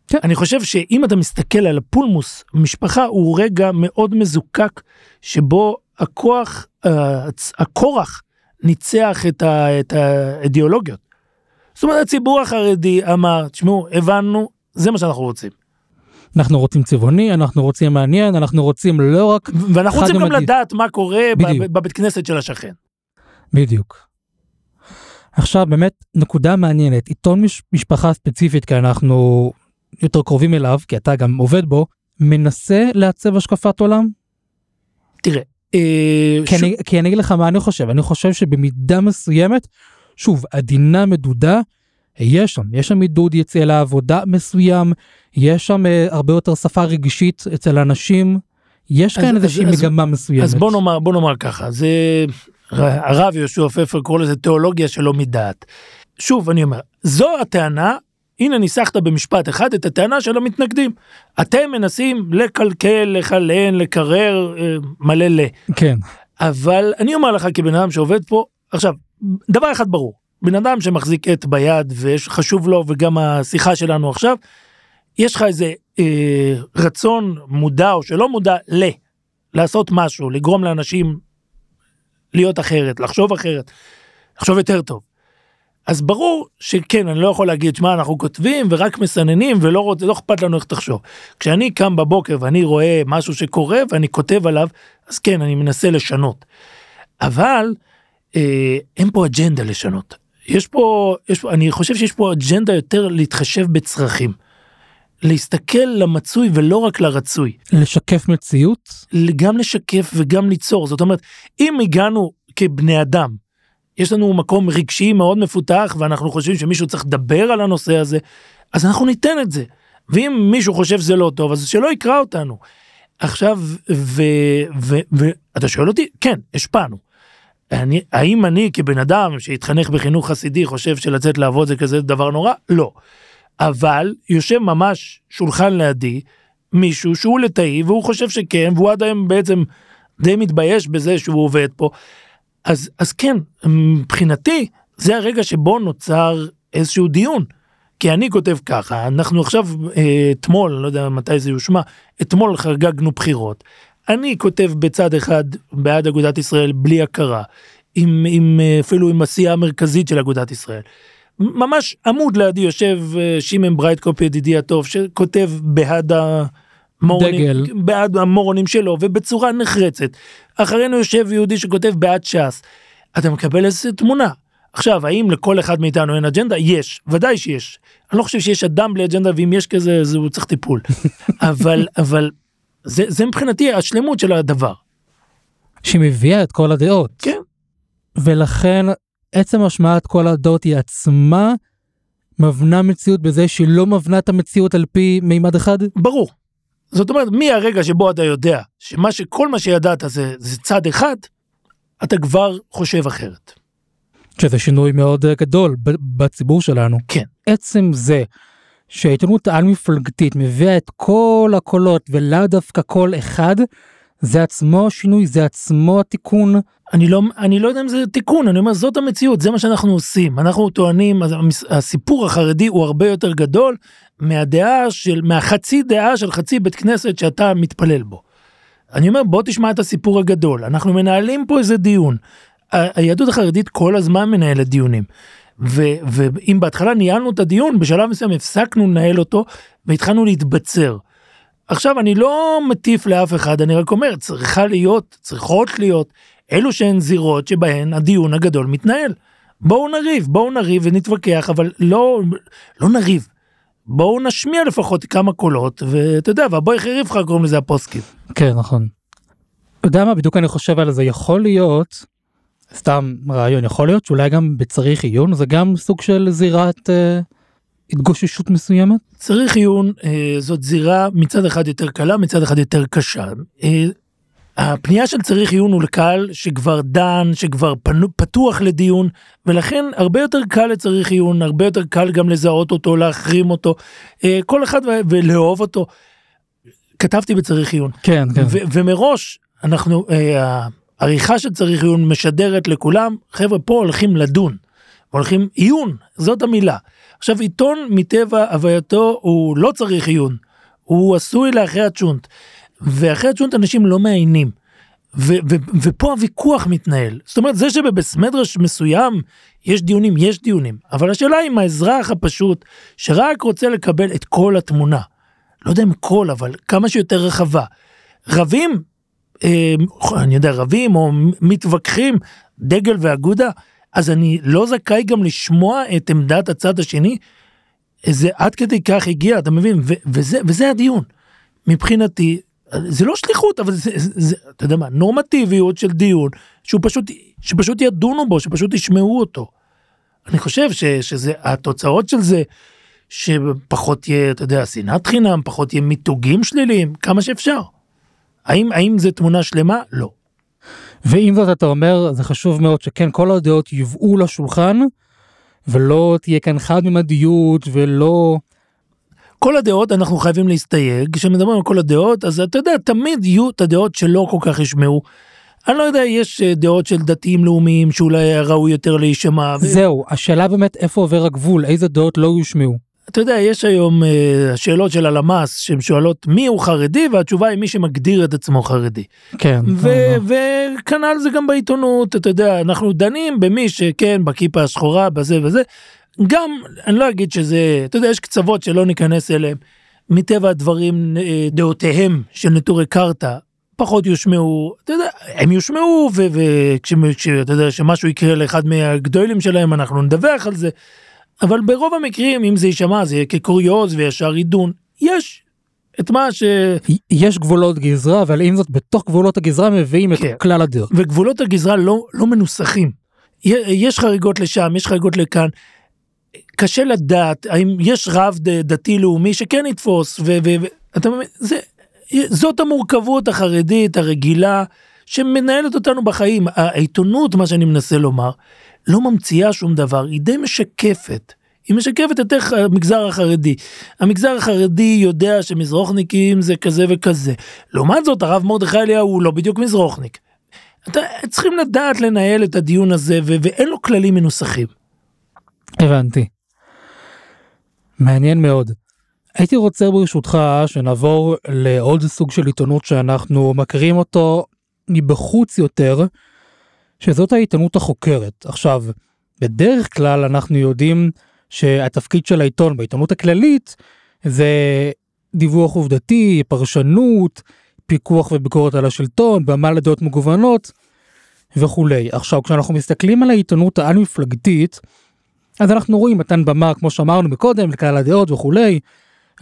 כן. אני חושב שאם אתה מסתכל על הפולמוס, משפחה הוא רגע מאוד מזוקק, שבו הכוח, אה, הכורח ניצח את, ה, את האידיאולוגיות. זאת אומרת, הציבור החרדי אמר, תשמעו, הבנו, זה מה שאנחנו רוצים. אנחנו רוצים צבעוני, אנחנו רוצים מעניין, אנחנו רוצים לא רק... ואנחנו רוצים גם. לדעת מה קורה. בבית כנסת של השכן. בדיוק. עכשיו באמת נקודה מעניינת, עיתון מש, משפחה ספציפית, כי אנחנו יותר קרובים אליו, כי אתה גם עובד בו, מנסה לעצב השקפת עולם? תראה, אה, כי שוב- אני, כי אני אגיד לך מה אני חושב, אני חושב שבמידה מסוימת, שוב, עדינה מדודה, יש שם, יש שם עידוד יציאה לעבודה מסוים, יש שם אה, הרבה יותר שפה רגשית אצל אנשים, יש כאן איזושהי מגמה מסוימת. אז בוא נאמר, בוא נאמר ככה, זה הרב יהושע פפר קורא לזה תיאולוגיה שלא מדעת. שוב, אני אומר, זו הטענה, הנה ניסחת במשפט אחד את הטענה של המתנגדים. אתם מנסים לקלקל, לחלן, לקרר, אה, מלא ל. כן, אבל אני אומר לך כבן אדם שעובד פה, עכשיו, דבר אחד ברור, בן אדם שמחזיק עט ביד וחשוב לו וגם השיחה שלנו עכשיו, יש לך איזה אה, רצון מודע או שלא מודע ל, לעשות משהו, לגרום לאנשים להיות אחרת, לחשוב אחרת, לחשוב יותר טוב. אז ברור שכן, אני לא יכול להגיד, שמע, אנחנו כותבים ורק מסננים ולא רוצ... לא אכפת לנו איך תחשוב. כשאני קם בבוקר ואני רואה משהו שקורה ואני כותב עליו, אז כן, אני מנסה לשנות. אבל אה, אין פה אג'נדה לשנות. יש פה, יש פה, אני חושב שיש פה אג'נדה יותר להתחשב בצרכים. להסתכל למצוי ולא רק לרצוי. לשקף מציאות, גם לשקף וגם ליצור. זאת אומרת, אם הגענו כבני אדם, יש לנו מקום רגשי מאוד מפותח ואנחנו חושבים שמישהו צריך לדבר על הנושא הזה, אז אנחנו ניתן את זה. ואם מישהו חושב שזה לא טוב, אז שלא יקרא אותנו. עכשיו, ואתה שואל אותי? כן, השפענו. אני, האם אני כבן אדם שהתחנך בחינוך חסידי חושב שלצאת לעבוד זה כזה דבר נורא? לא. אבל יושב ממש שולחן לידי מישהו שהוא ליטאי והוא חושב שכן והוא עד היום בעצם די מתבייש בזה שהוא עובד פה. אז, אז כן, מבחינתי זה הרגע שבו נוצר איזשהו דיון. כי אני כותב ככה, אנחנו עכשיו, אה, אתמול, לא יודע מתי זה יושמע, אתמול חגגנו בחירות. אני כותב בצד אחד בעד אגודת ישראל בלי הכרה, עם, עם, אפילו עם הסיעה המרכזית של אגודת ישראל. ממש עמוד לידי יושב אה, שמעון ברייטקופ ידידי הטוב שכותב בעד המורונים, דגל. בעד המורונים שלו ובצורה נחרצת. אחרינו יושב יהודי שכותב בעד ש"ס. אתה מקבל איזה תמונה. עכשיו האם לכל אחד מאיתנו אין אג'נדה? יש, ודאי שיש. אני לא חושב שיש אדם בלי אג'נדה ואם יש כזה אז הוא צריך טיפול. אבל אבל זה, זה מבחינתי השלמות של הדבר. שמביאה את כל הדעות. כן. ולכן עצם השמעת כל הדעות היא עצמה מבנה מציאות בזה שהיא לא מבנה את המציאות על פי מימד אחד? ברור. זאת אומרת, מהרגע שבו אתה יודע שמה שכל מה שידעת זה, זה צד אחד, אתה כבר חושב אחרת. שזה שינוי מאוד אה, גדול בציבור שלנו. כן. עצם זה שהעיתונות העל מפלגתית מביאה את כל הקולות ולאו דווקא קול אחד, זה עצמו השינוי, זה עצמו התיקון. אני לא, אני לא יודע אם זה תיקון, אני אומר, זאת המציאות, זה מה שאנחנו עושים. אנחנו טוענים, הסיפור החרדי הוא הרבה יותר גדול מהדעה של, מהחצי דעה של חצי בית כנסת שאתה מתפלל בו. אני אומר, בוא תשמע את הסיפור הגדול, אנחנו מנהלים פה איזה דיון. היהדות החרדית כל הזמן מנהלת דיונים. ו- ואם בהתחלה ניהלנו את הדיון, בשלב מסוים הפסקנו לנהל אותו והתחלנו להתבצר. עכשיו אני לא מטיף לאף אחד, אני רק אומר, צריכה להיות, צריכות להיות, אלו שהן זירות שבהן הדיון הגדול מתנהל. בואו נריב, בואו נריב ונתווכח, אבל לא, לא נריב. בואו נשמיע לפחות כמה קולות, ואתה יודע, והבואי חריף לך קוראים לזה הפוסקים. כן, נכון. אתה יודע מה בדיוק אני חושב על זה? יכול להיות, סתם רעיון, יכול להיות שאולי גם בצריך עיון זה גם סוג של זירת אה, התגוששות מסוימת? צריך עיון, אה, זאת זירה מצד אחד יותר קלה, מצד אחד יותר קשה. אה, הפנייה של צריך עיון הוא לקהל שכבר דן, שכבר פנו, פתוח לדיון, ולכן הרבה יותר קל לצריך עיון, הרבה יותר קל גם לזהות אותו, להחרים אותו, אה, כל אחד ולאהוב אותו. כתבתי בצריך עיון, כן, כן. ומראש אנחנו, אה, העריכה של צריך עיון משדרת לכולם, חבר'ה פה הולכים לדון, הולכים עיון, זאת המילה. עכשיו עיתון מטבע הווייתו הוא לא צריך עיון, הוא עשוי לאחרי הצ'ונט, ואחרי הצ'ונט אנשים לא מעיינים. ו- ו- ופה הוויכוח מתנהל. זאת אומרת, זה שבבסמדרש מסוים יש דיונים, יש דיונים, אבל השאלה אם האזרח הפשוט, שרק רוצה לקבל את כל התמונה, לא יודע אם כל, אבל כמה שיותר רחבה, רבים, אה, אני יודע, רבים או מתווכחים, דגל ואגודה, אז אני לא זכאי גם לשמוע את עמדת הצד השני? זה עד כדי כך הגיע, אתה מבין? ו- וזה, וזה הדיון. מבחינתי, זה לא שליחות אבל זה, זה, זה אתה יודע מה נורמטיביות של דיון שהוא פשוט שפשוט ידונו בו שפשוט ישמעו אותו. אני חושב ש, שזה התוצאות של זה שפחות יהיה אתה יודע שנאת חינם פחות יהיה מיתוגים שליליים כמה שאפשר. האם האם זה תמונה שלמה לא. ועם זאת אתה אומר זה חשוב מאוד שכן כל הדעות יובאו לשולחן ולא תהיה כאן חד ממדיות ולא כל הדעות אנחנו חייבים להסתייג כשמדברים על כל הדעות אז אתה יודע תמיד יהיו את הדעות שלא כל כך ישמעו. אני לא יודע יש אה, דעות של דתיים לאומיים שאולי ראוי יותר להישמע. ו... זהו השאלה באמת איפה עובר הגבול איזה דעות לא יושמעו. אתה יודע יש היום uh, שאלות של הלמ"ס שהן שואלות מי הוא חרדי והתשובה היא מי שמגדיר את עצמו חרדי. כן. וכנ"ל זה גם בעיתונות אתה יודע אנחנו דנים במי שכן בכיפה השחורה בזה וזה גם אני לא אגיד שזה אתה יודע יש קצוות שלא ניכנס אליהם מטבע הדברים אה, דעותיהם של נטורי קרתא פחות יושמעו אתה יודע הם יושמעו וכשאתה יודע שמשהו יקרה לאחד מהגדולים שלהם אנחנו נדווח על זה. אבל ברוב המקרים אם זה יישמע זה יהיה כקוריוז וישר עידון יש את מה ש... יש גבולות גזרה אבל עם זאת בתוך גבולות הגזרה מביאים כן. את כלל הדעות. וגבולות הגזרה לא לא מנוסחים. יש חריגות לשם יש חריגות לכאן קשה לדעת האם יש רב דתי לאומי שכן יתפוס ואתה מבין זה זאת המורכבות החרדית הרגילה שמנהלת אותנו בחיים העיתונות מה שאני מנסה לומר לא ממציאה שום דבר היא די משקפת. היא משקפת את איך המגזר החרדי. המגזר החרדי יודע שמזרוחניקים זה כזה וכזה. לעומת זאת הרב מרדכי אליהו הוא לא בדיוק מזרוחניק. אתה, צריכים לדעת לנהל את הדיון הזה ואין לו כללים מנוסחים. הבנתי. מעניין מאוד. הייתי רוצה ברשותך שנעבור לעוד סוג של עיתונות שאנחנו מכירים אותו מבחוץ יותר, שזאת העיתונות החוקרת. עכשיו, בדרך כלל אנחנו יודעים שהתפקיד של העיתון בעיתונות הכללית זה דיווח עובדתי, פרשנות, פיקוח וביקורת על השלטון, במה לדעות מגוונות וכולי. עכשיו, כשאנחנו מסתכלים על העיתונות העל מפלגתית, אז אנחנו רואים מתן במה כמו שאמרנו מקודם לקהל הדעות וכולי,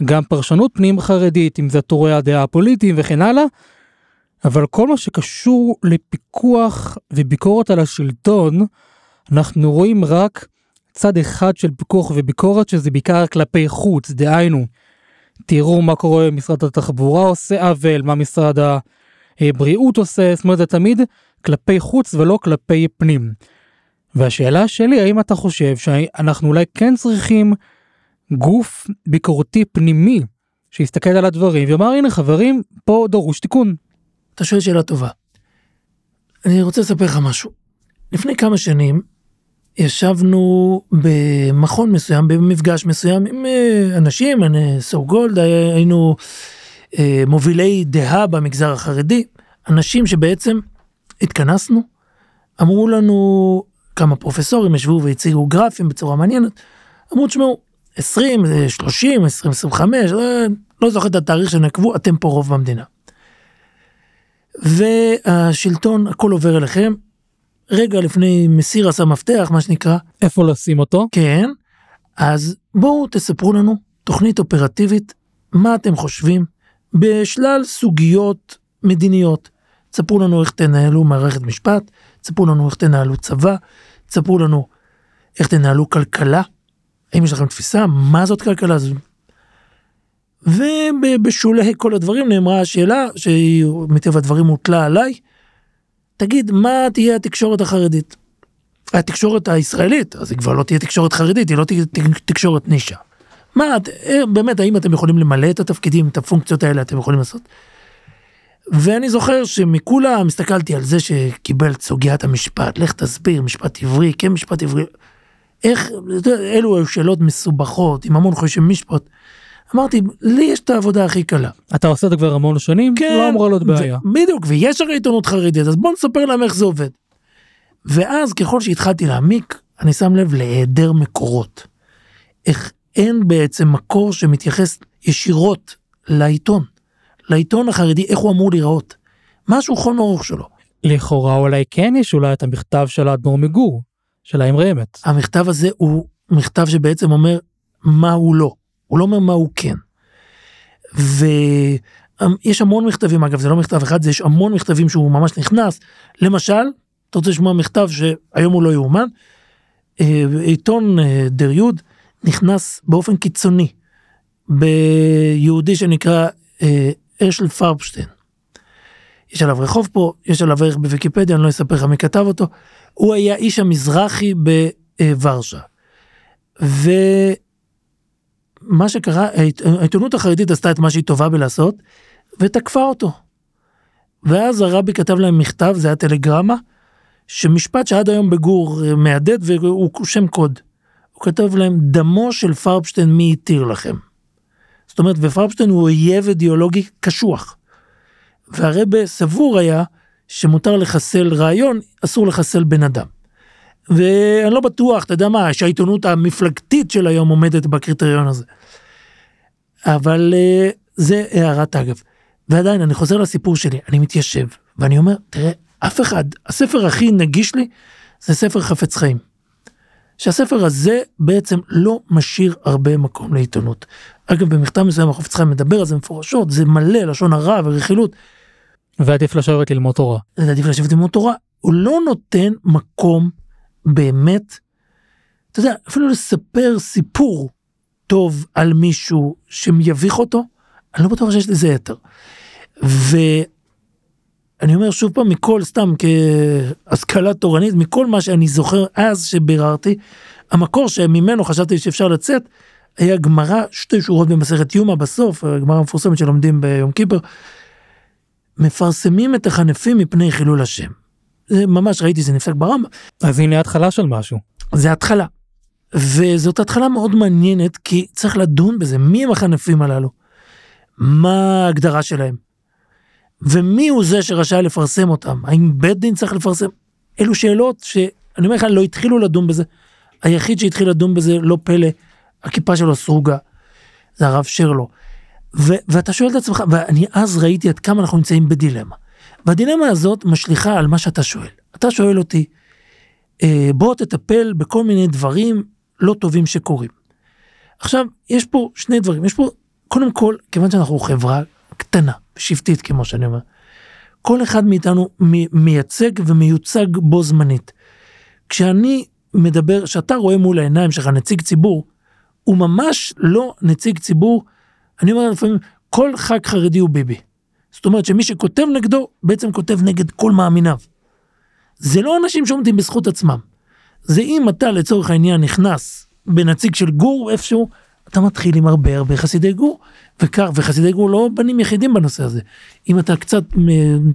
גם פרשנות פנים חרדית אם זה טורי הדעה הפוליטיים וכן הלאה, אבל כל מה שקשור לפיקוח וביקורת על השלטון, אנחנו רואים רק צד אחד של פיקוח וביקורת שזה בעיקר כלפי חוץ, דהיינו, תראו מה קורה משרד התחבורה עושה עוול, מה משרד הבריאות עושה, זאת אומרת זה תמיד כלפי חוץ ולא כלפי פנים. והשאלה שלי האם אתה חושב שאנחנו אולי כן צריכים גוף ביקורתי פנימי שיסתכל על הדברים ויאמר הנה חברים פה דרוש תיקון. אתה שואל שאלה טובה. אני רוצה לספר לך משהו. לפני כמה שנים ישבנו במכון מסוים במפגש מסוים עם אה, אנשים, אני סו גולד, היינו אה, מובילי דעה במגזר החרדי, אנשים שבעצם התכנסנו, אמרו לנו כמה פרופסורים ישבו והציגו גרפים בצורה מעניינת, אמרו תשמעו 20, 30, 20, 25, לא זוכר את התאריך שנקבו, אתם פה רוב במדינה. והשלטון הכל עובר אליכם, רגע לפני מסיר עשה מפתח מה שנקרא. איפה לשים אותו? כן, אז בואו תספרו לנו תוכנית אופרטיבית, מה אתם חושבים בשלל סוגיות מדיניות. תספרו לנו איך תנהלו מערכת משפט, תספרו לנו איך תנהלו צבא, תספרו לנו איך תנהלו כלכלה, האם יש לכם תפיסה מה זאת כלכלה. ובשולי כל הדברים נאמרה השאלה שהיא מטבע הדברים הוטלה עליי, תגיד מה תהיה התקשורת החרדית. התקשורת הישראלית, אז היא כבר לא תהיה תקשורת חרדית, היא לא תהיה תקשורת נישה. מה, אה, באמת, האם אתם יכולים למלא את התפקידים, את הפונקציות האלה אתם יכולים לעשות? ואני זוכר שמכולם הסתכלתי על זה שקיבל את סוגיית המשפט, לך תסביר, משפט עברי, כן משפט עברי, איך, אלו היו שאלות מסובכות, עם המון חושבים משפט. אמרתי, לי יש את העבודה הכי קלה. אתה עושה את זה כבר המון שנים? כן. לא אמורה להיות בעיה. בדיוק, ויש הרי עיתונות חרדית, אז בוא נספר להם איך זה עובד. ואז ככל שהתחלתי להעמיק, אני שם לב להיעדר מקורות. איך אין בעצם מקור שמתייחס ישירות לעיתון. לעיתון החרדי, איך הוא אמור להיראות. משהו חום ארוך שלו. לכאורה אולי כן יש אולי את המכתב של האדמו"ר מגור, של האמרי אמת. המכתב הזה הוא מכתב שבעצם אומר מה הוא לא. הוא לא אומר מה הוא כן. אמ, יש המון מכתבים אגב זה לא מכתב אחד זה יש המון מכתבים שהוא ממש נכנס למשל אתה רוצה לשמוע מכתב שהיום הוא לא יאומן. אה, עיתון אה, דריוד נכנס באופן קיצוני ביהודי שנקרא אה, אשל פרבשטיין. יש עליו רחוב פה יש עליו ערך בוויקיפדיה אני לא אספר לך מי כתב אותו. הוא היה איש המזרחי בוורשה. ומה שקרה העיתונות החרדית עשתה את מה שהיא טובה בלעשות ותקפה אותו. ואז הרבי כתב להם מכתב זה היה טלגרמה שמשפט שעד היום בגור אה, מהדהד והוא שם קוד. הוא כתב להם דמו של פרבשטיין מי התיר לכם. זאת אומרת ופרבשטיין הוא אויב אידיאולוגי קשוח. והרבה סבור היה שמותר לחסל רעיון אסור לחסל בן אדם. ואני לא בטוח אתה יודע מה שהעיתונות המפלגתית של היום עומדת בקריטריון הזה. אבל אה, זה הערת אגב. ועדיין אני חוזר לסיפור שלי אני מתיישב ואני אומר תראה אף אחד הספר הכי נגיש לי זה ספר חפץ חיים. שהספר הזה בעצם לא משאיר הרבה מקום לעיתונות. אגב במכתב מסוים החפץ חיים מדבר על זה מפורשות זה מלא לשון הרע ורכילות. ועדיף לשבת ללמוד תורה. עדיף לשבת ללמוד תורה. הוא לא נותן מקום באמת, אתה יודע, אפילו לספר סיפור טוב על מישהו שיביך אותו, אני לא בטוח שיש לזה יתר. ואני אומר שוב פעם, מכל, סתם כהשכלה תורנית, מכל מה שאני זוכר אז שביררתי, המקור שממנו חשבתי שאפשר לצאת, היה גמרא, שתי שורות במסכת יומא בסוף, הגמרא המפורסמת שלומדים ביום כיפר, מפרסמים את החנפים מפני חילול השם. זה ממש ראיתי זה נפסק ברמב"ם. אז הנה התחלה של משהו. זה התחלה. וזאת התחלה מאוד מעניינת כי צריך לדון בזה מי הם החנפים הללו. מה ההגדרה שלהם. ומי הוא זה שרשאי לפרסם אותם האם בית דין צריך לפרסם אלו שאלות שאני אומר לך לא התחילו לדון בזה. היחיד שהתחיל לדון בזה לא פלא הכיפה שלו סרוגה. זה הרב שרלו. ו- ואתה שואל את עצמך ואני אז ראיתי עד כמה אנחנו נמצאים בדילמה. והדילמה הזאת משליכה על מה שאתה שואל. אתה שואל אותי, אה, בוא תטפל בכל מיני דברים לא טובים שקורים. עכשיו, יש פה שני דברים, יש פה, קודם כל, כיוון שאנחנו חברה קטנה, שבטית כמו שאני אומר, כל אחד מאיתנו מייצג ומיוצג בו זמנית. כשאני מדבר, כשאתה רואה מול העיניים שלך נציג ציבור, הוא ממש לא נציג ציבור, אני אומר לפעמים, כל ח"כ חרדי הוא ביבי. זאת אומרת שמי שכותב נגדו, בעצם כותב נגד כל מאמיניו. זה לא אנשים שעומדים בזכות עצמם. זה אם אתה לצורך העניין נכנס בנציג של גור איפשהו, אתה מתחיל עם הרבה הרבה חסידי גור, וכך, וחסידי גור לא בנים יחידים בנושא הזה. אם אתה קצת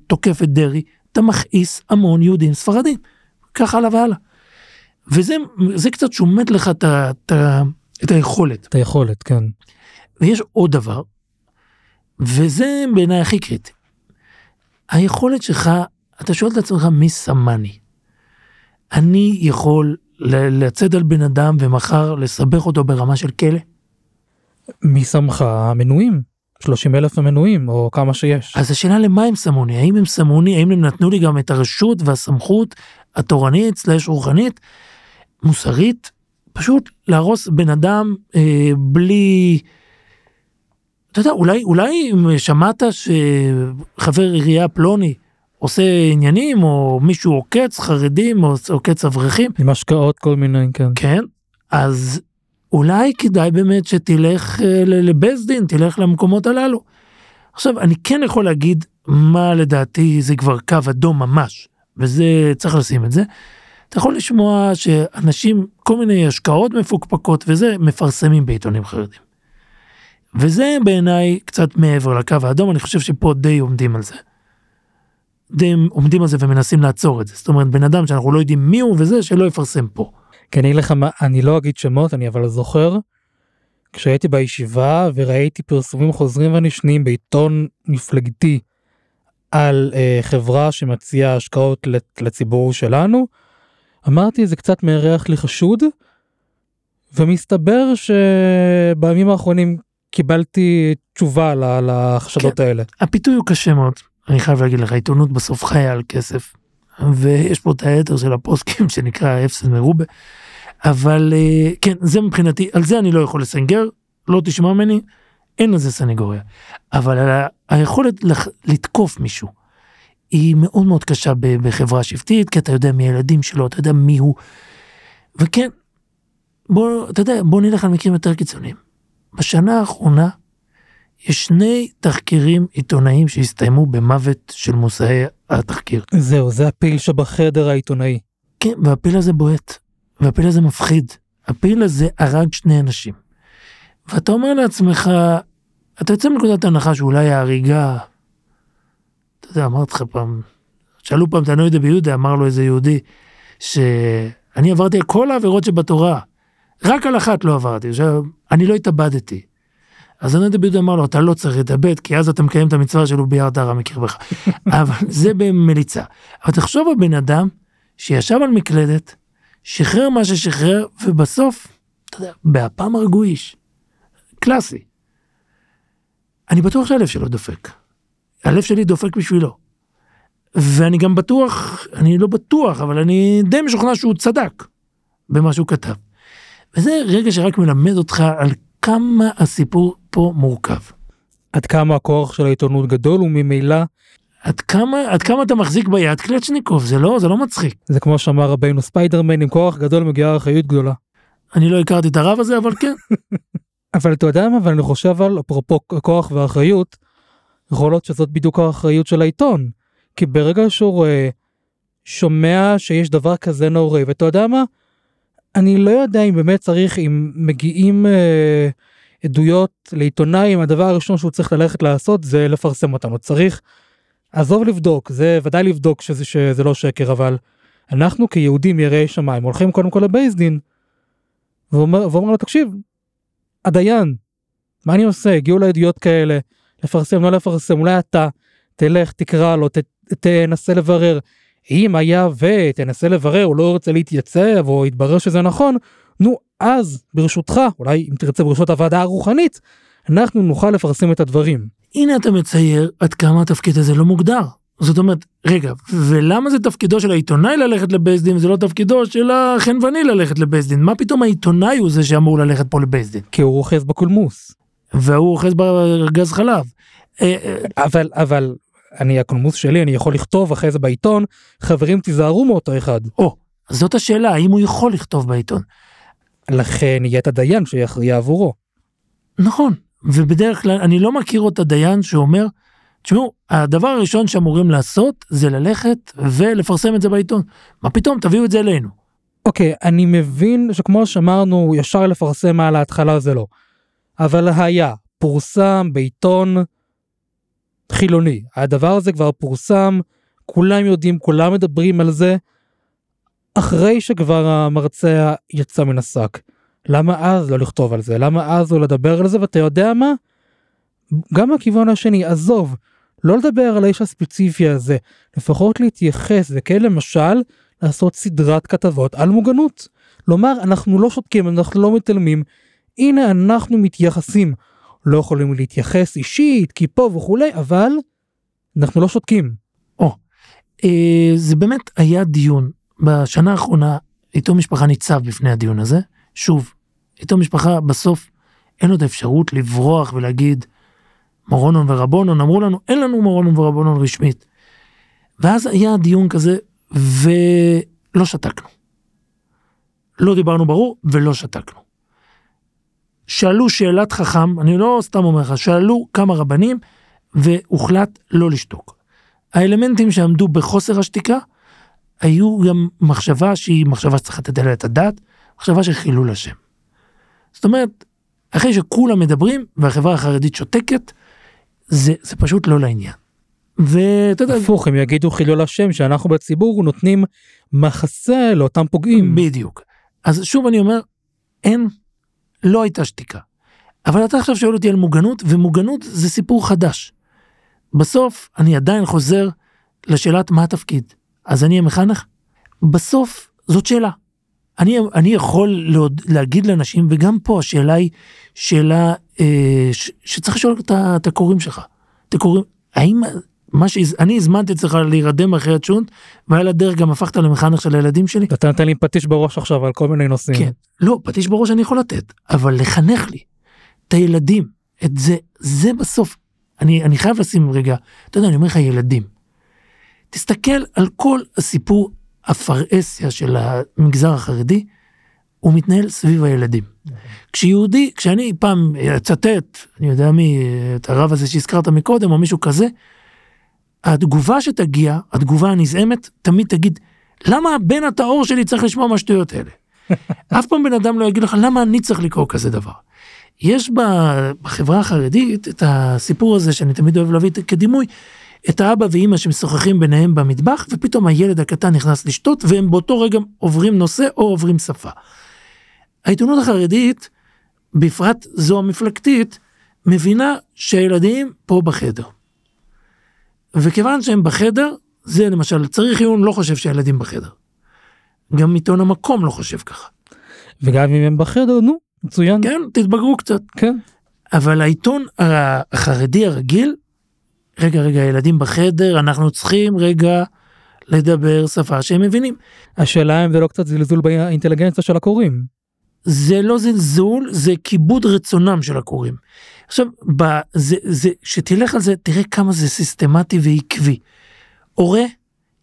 תוקף את דרעי, אתה מכעיס המון יהודים ספרדים. כך הלאה והלאה. וזה קצת שומט לך את, את, את היכולת. את היכולת, כן. ויש עוד דבר, וזה בעיניי הכי קריטי. היכולת שלך, אתה שואל את עצמך מי שמני. אני יכול לצאת על בן אדם ומחר לסבך אותו ברמה של כלא? מי שמך המנויים? 30 אלף המנויים או כמה שיש. אז השאלה למה הם שמו לי, האם הם שמו לי, האם הם נתנו לי גם את הרשות והסמכות התורנית סלש רוחנית, מוסרית, פשוט להרוס בן אדם אה, בלי אתה יודע, אולי, אולי אם שמעת שחבר עירייה פלוני עושה עניינים, או מישהו עוקץ חרדים, או עוקץ אברכים. עם השקעות כל מיני, כן. כן, אז אולי כדאי באמת שתלך אה, לבית דין, תלך למקומות הללו. עכשיו, אני כן יכול להגיד מה לדעתי זה כבר קו אדום ממש, וזה, צריך לשים את זה. אתה יכול לשמוע שאנשים, כל מיני השקעות מפוקפקות וזה, מפרסמים בעיתונים חרדים. וזה בעיניי קצת מעבר לקו האדום, אני חושב שפה די עומדים על זה. די עומדים על זה ומנסים לעצור את זה. זאת אומרת, בן אדם שאנחנו לא יודעים מי הוא וזה, שלא יפרסם פה. כי אני לך מה, אני לא אגיד שמות, אני אבל זוכר, כשהייתי בישיבה וראיתי פרסומים חוזרים ונשנים בעיתון מפלגתי על אה, חברה שמציעה השקעות לציבור שלנו, אמרתי זה קצת מריח לי חשוד, ומסתבר שבימים האחרונים קיבלתי תשובה לחשדות כן, האלה. הפיתוי הוא קשה מאוד, אני חייב להגיד לך, עיתונות בסוף חיה על כסף. ויש פה את היתר של הפוסקים שנקרא אפסן מרובה. אבל אה, כן, זה מבחינתי, על זה אני לא יכול לסנגר, לא תשמע ממני. אין לזה סנגוריה. אבל ה- היכולת לח- לתקוף מישהו היא מאוד מאוד קשה בחברה שבטית, כי אתה יודע מי הילדים שלו, אתה יודע מי הוא. וכן, בוא, אתה יודע, בוא נלך על מקרים יותר קיצוניים. בשנה האחרונה יש שני תחקירים עיתונאיים שהסתיימו במוות של מושאי התחקיר. זהו, זה הפיל שבחדר העיתונאי. כן, והפיל הזה בועט, והפיל הזה מפחיד. הפיל הזה הרג שני אנשים. ואתה אומר לעצמך, אתה יוצא מנקודת הנחה שאולי ההריגה, אתה יודע, אמרתי לך פעם, שאלו פעם את הנוידה ביהודה, אמר לו איזה יהודי, שאני עברתי על כל העבירות שבתורה, רק על אחת לא עברתי, אני לא התאבדתי. אז הנוידה ביהודה אמר לו, אתה לא צריך להתאבד, כי אז אתה מקיים את המצווה שלו ביער הרע מקרבך. אבל זה במליצה. אבל תחשוב על בן אדם שישב על מקלדת, שחרר מה ששחרר, ובסוף, אתה יודע, באפם הרגו איש. קלאסי. אני בטוח שהלב שלו דופק. הלב שלי דופק בשבילו. ואני גם בטוח, אני לא בטוח, אבל אני די משוכנע שהוא צדק במה שהוא כתב. וזה רגע שרק מלמד אותך על כמה הסיפור פה מורכב. עד כמה הכוח של העיתונות גדול וממילא עד כמה, עד כמה אתה מחזיק ביד קלצ'ניקוב, זה לא, זה לא מצחיק. זה כמו שאמר רבינו ספיידרמן עם כוח גדול מגיעה אחריות גדולה. אני לא הכרתי את הרב הזה, אבל כן. אבל אתה יודע מה אבל אני חושב על אפרופו כוח ואחריות. יכול להיות שזאת בדיוק האחריות של העיתון. כי ברגע שהוא רואה שומע שיש דבר כזה נוראי ואתה יודע מה. אני לא יודע אם באמת צריך אם מגיעים אה, עדויות לעיתונאי אם הדבר הראשון שהוא צריך ללכת לעשות זה לפרסם אותם הוא צריך. עזוב לבדוק זה ודאי לבדוק שזה, שזה לא שקר אבל אנחנו כיהודים יראי שמיים הולכים קודם כל לבייס דין. ואומר, ואומר לו תקשיב הדיין מה אני עושה הגיעו לעדויות כאלה לפרסם לא לפרסם אולי אתה תלך תקרא לו ת, תנסה לברר אם היה ותנסה לברר הוא לא רוצה להתייצב או יתברר שזה נכון נו אז ברשותך אולי אם תרצה ברשות הוועדה הרוחנית אנחנו נוכל לפרסם את הדברים. הנה אתה מצייר עד כמה התפקיד הזה לא מוגדר. זאת אומרת, רגע, ולמה זה תפקידו של העיתונאי ללכת לבייס דין וזה לא תפקידו של החנווני ללכת לבייס דין? מה פתאום העיתונאי הוא זה שאמור ללכת פה לבייס דין? כי הוא אוחז בקולמוס. והוא אוחז בארגז חלב. אה, אה, אבל אבל אני הקולמוס שלי אני יכול לכתוב אחרי זה בעיתון חברים תיזהרו מאותו אחד. או, זאת השאלה, האם הוא יכול לכתוב בעיתון? לכן יהיה את הדיין שיכריע עבורו. נכון, ובדרך כלל אני לא מכיר את הדיין שאומר, תשמעו, הדבר הראשון שאמורים לעשות זה ללכת ולפרסם את זה בעיתון. מה פתאום, תביאו את זה אלינו. אוקיי אני מבין שכמו שאמרנו ישר לפרסם על ההתחלה זה לא. אבל היה פורסם בעיתון חילוני הדבר הזה כבר פורסם כולם יודעים כולם מדברים על זה. אחרי שכבר המרצע יצא מן השק. למה אז לא לכתוב על זה למה אז לא לדבר על זה ואתה יודע מה? גם הכיוון השני עזוב לא לדבר על האיש הספציפי הזה לפחות להתייחס וכן למשל לעשות סדרת כתבות על מוגנות. לומר אנחנו לא שותקים אנחנו לא מתעלמים הנה אנחנו מתייחסים לא יכולים להתייחס אישית כי פה וכולי אבל אנחנו לא שותקים. אה, זה באמת היה דיון בשנה האחרונה, איתו משפחה ניצב בפני הדיון הזה. שוב, איתו משפחה בסוף אין לו את האפשרות לברוח ולהגיד מורונון ורבונון, אמרו לנו אין לנו מורונון ורבונון רשמית. ואז היה דיון כזה ולא שתקנו. לא דיברנו ברור ולא שתקנו. שאלו שאלת חכם, אני לא סתם אומר לך, שאלו כמה רבנים והוחלט לא לשתוק. האלמנטים שעמדו בחוסר השתיקה היו גם מחשבה שהיא מחשבה שצריך לתת עליה את הדעת, מחשבה של חילול השם. זאת אומרת, אחרי שכולם מדברים והחברה החרדית שותקת, זה, זה פשוט לא לעניין. ואתה יודע, הפוך הם יגידו חילול השם שאנחנו בציבור נותנים מחסה לאותם פוגעים. בדיוק. אז שוב אני אומר, אין, לא הייתה שתיקה. אבל אתה עכשיו שואל אותי על מוגנות, ומוגנות זה סיפור חדש. בסוף אני עדיין חוזר לשאלת מה התפקיד. אז אני המחנך? בסוף זאת שאלה. אני, אני יכול להוד, להגיד לאנשים, וגם פה השאלה היא שאלה אה, ש, שצריך לשאול את, את הקוראים שלך. את הקוראים, האם מה שאני הזמנתי אצלך להירדם אחרי הצ'ונט, ועל הדרך גם הפכת למחנך של הילדים שלי? אתה נותן לי פטיש בראש עכשיו על כל מיני נושאים. כן. לא, פטיש בראש אני יכול לתת, אבל לחנך לי את הילדים את זה, זה בסוף. אני, אני חייב לשים רגע, אתה יודע, אני אומר לך ילדים. תסתכל על כל הסיפור הפרהסיה של המגזר החרדי, הוא מתנהל סביב הילדים. כשיהודי, כשאני פעם אצטט, אני יודע מי, את הרב הזה שהזכרת מקודם, או מישהו כזה, התגובה שתגיע, התגובה הנזעמת, תמיד תגיד, למה הבן הטהור שלי צריך לשמוע מהשטויות האלה? אף פעם בן אדם לא יגיד לך, למה אני צריך לקרוא כזה דבר? יש בחברה החרדית את הסיפור הזה שאני תמיד אוהב להביא כדימוי, את האבא ואימא שמשוחחים ביניהם במטבח, ופתאום הילד הקטן נכנס לשתות, והם באותו רגע עוברים נושא או עוברים שפה. העיתונות החרדית, בפרט זו המפלגתית, מבינה שהילדים פה בחדר. וכיוון שהם בחדר, זה למשל, צריך עיון לא חושב שהילדים בחדר. גם עיתון המקום לא חושב ככה. וגם אם הם בחדר, נו, מצוין. כן, תתבגרו קצת. כן. אבל העיתון החרדי הרגיל, רגע, רגע, ילדים בחדר, אנחנו צריכים רגע לדבר שפה שהם מבינים. השאלה אם זה לא קצת זלזול באינטליגנציה של הקוראים. זה לא זלזול, זה כיבוד רצונם של הקוראים. עכשיו, ב, זה, שתלך על זה, תראה כמה זה סיסטמטי ועקבי. הורה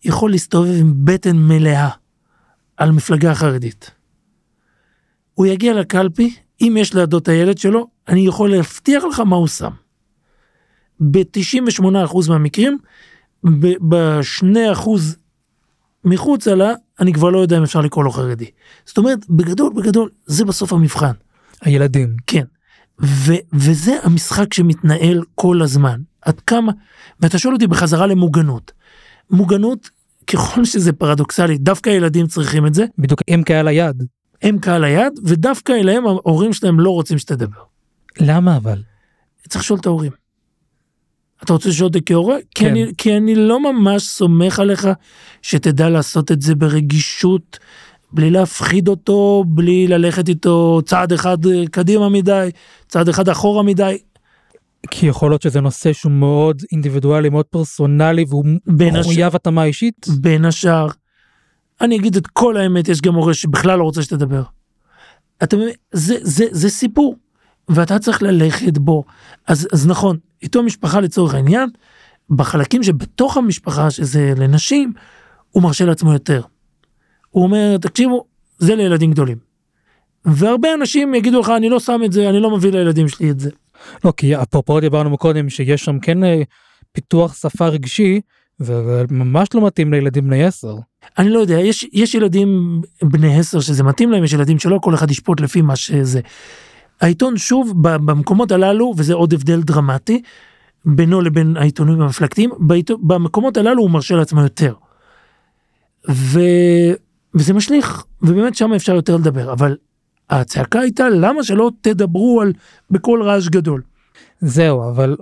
יכול להסתובב עם בטן מלאה על מפלגה חרדית. הוא יגיע לקלפי, אם יש לידו את הילד שלו, אני יכול להבטיח לך מה הוא שם. ב-98% מהמקרים, ב-2% מחוץ לה, אני כבר לא יודע אם אפשר לקרוא לו חרדי. זאת אומרת, בגדול, בגדול, זה בסוף המבחן. הילדים. כן. ו- וזה המשחק שמתנהל כל הזמן. עד כמה, ואתה שואל אותי בחזרה למוגנות. מוגנות, ככל שזה פרדוקסלי, דווקא הילדים צריכים את זה. בדיוק, הם קהל היד. הם קהל היד, ודווקא אליהם ההורים שלהם לא רוצים שתדבר. למה אבל? צריך לשאול את ההורים. אתה רוצה לשאול אותי כהורה? כן. כי, אני, כי אני לא ממש סומך עליך שתדע לעשות את זה ברגישות, בלי להפחיד אותו, בלי ללכת איתו צעד אחד קדימה מדי, צעד אחד אחורה מדי. כי יכול להיות שזה נושא שהוא מאוד אינדיבידואלי, מאוד פרסונלי, והוא מחויב התאמה אישית? בין השאר. אני אגיד את כל האמת, יש גם הורה שבכלל לא רוצה שתדבר. מבין, זה, זה, זה סיפור, ואתה צריך ללכת בו. אז, אז נכון, איתו משפחה לצורך העניין, בחלקים שבתוך המשפחה, שזה לנשים, הוא מרשה לעצמו יותר. הוא אומר, תקשיבו, זה לילדים גדולים. והרבה אנשים יגידו לך, אני לא שם את זה, אני לא מביא לילדים שלי את זה. לא, כי אפרופו דיברנו מקודם שיש שם כן אה, פיתוח שפה רגשי, וממש לא מתאים לילדים בני 10. אני לא יודע, יש, יש ילדים בני 10 שזה מתאים להם, יש ילדים שלא, כל אחד ישפוט לפי מה שזה. העיתון שוב, במקומות הללו, וזה עוד הבדל דרמטי, בינו לבין העיתונים המפלגתיים, במקומות הללו הוא מרשה לעצמו יותר. ו... וזה משליך, ובאמת שם אפשר יותר לדבר, אבל הצעקה הייתה למה שלא תדברו על בקול רעש גדול. זהו, אבל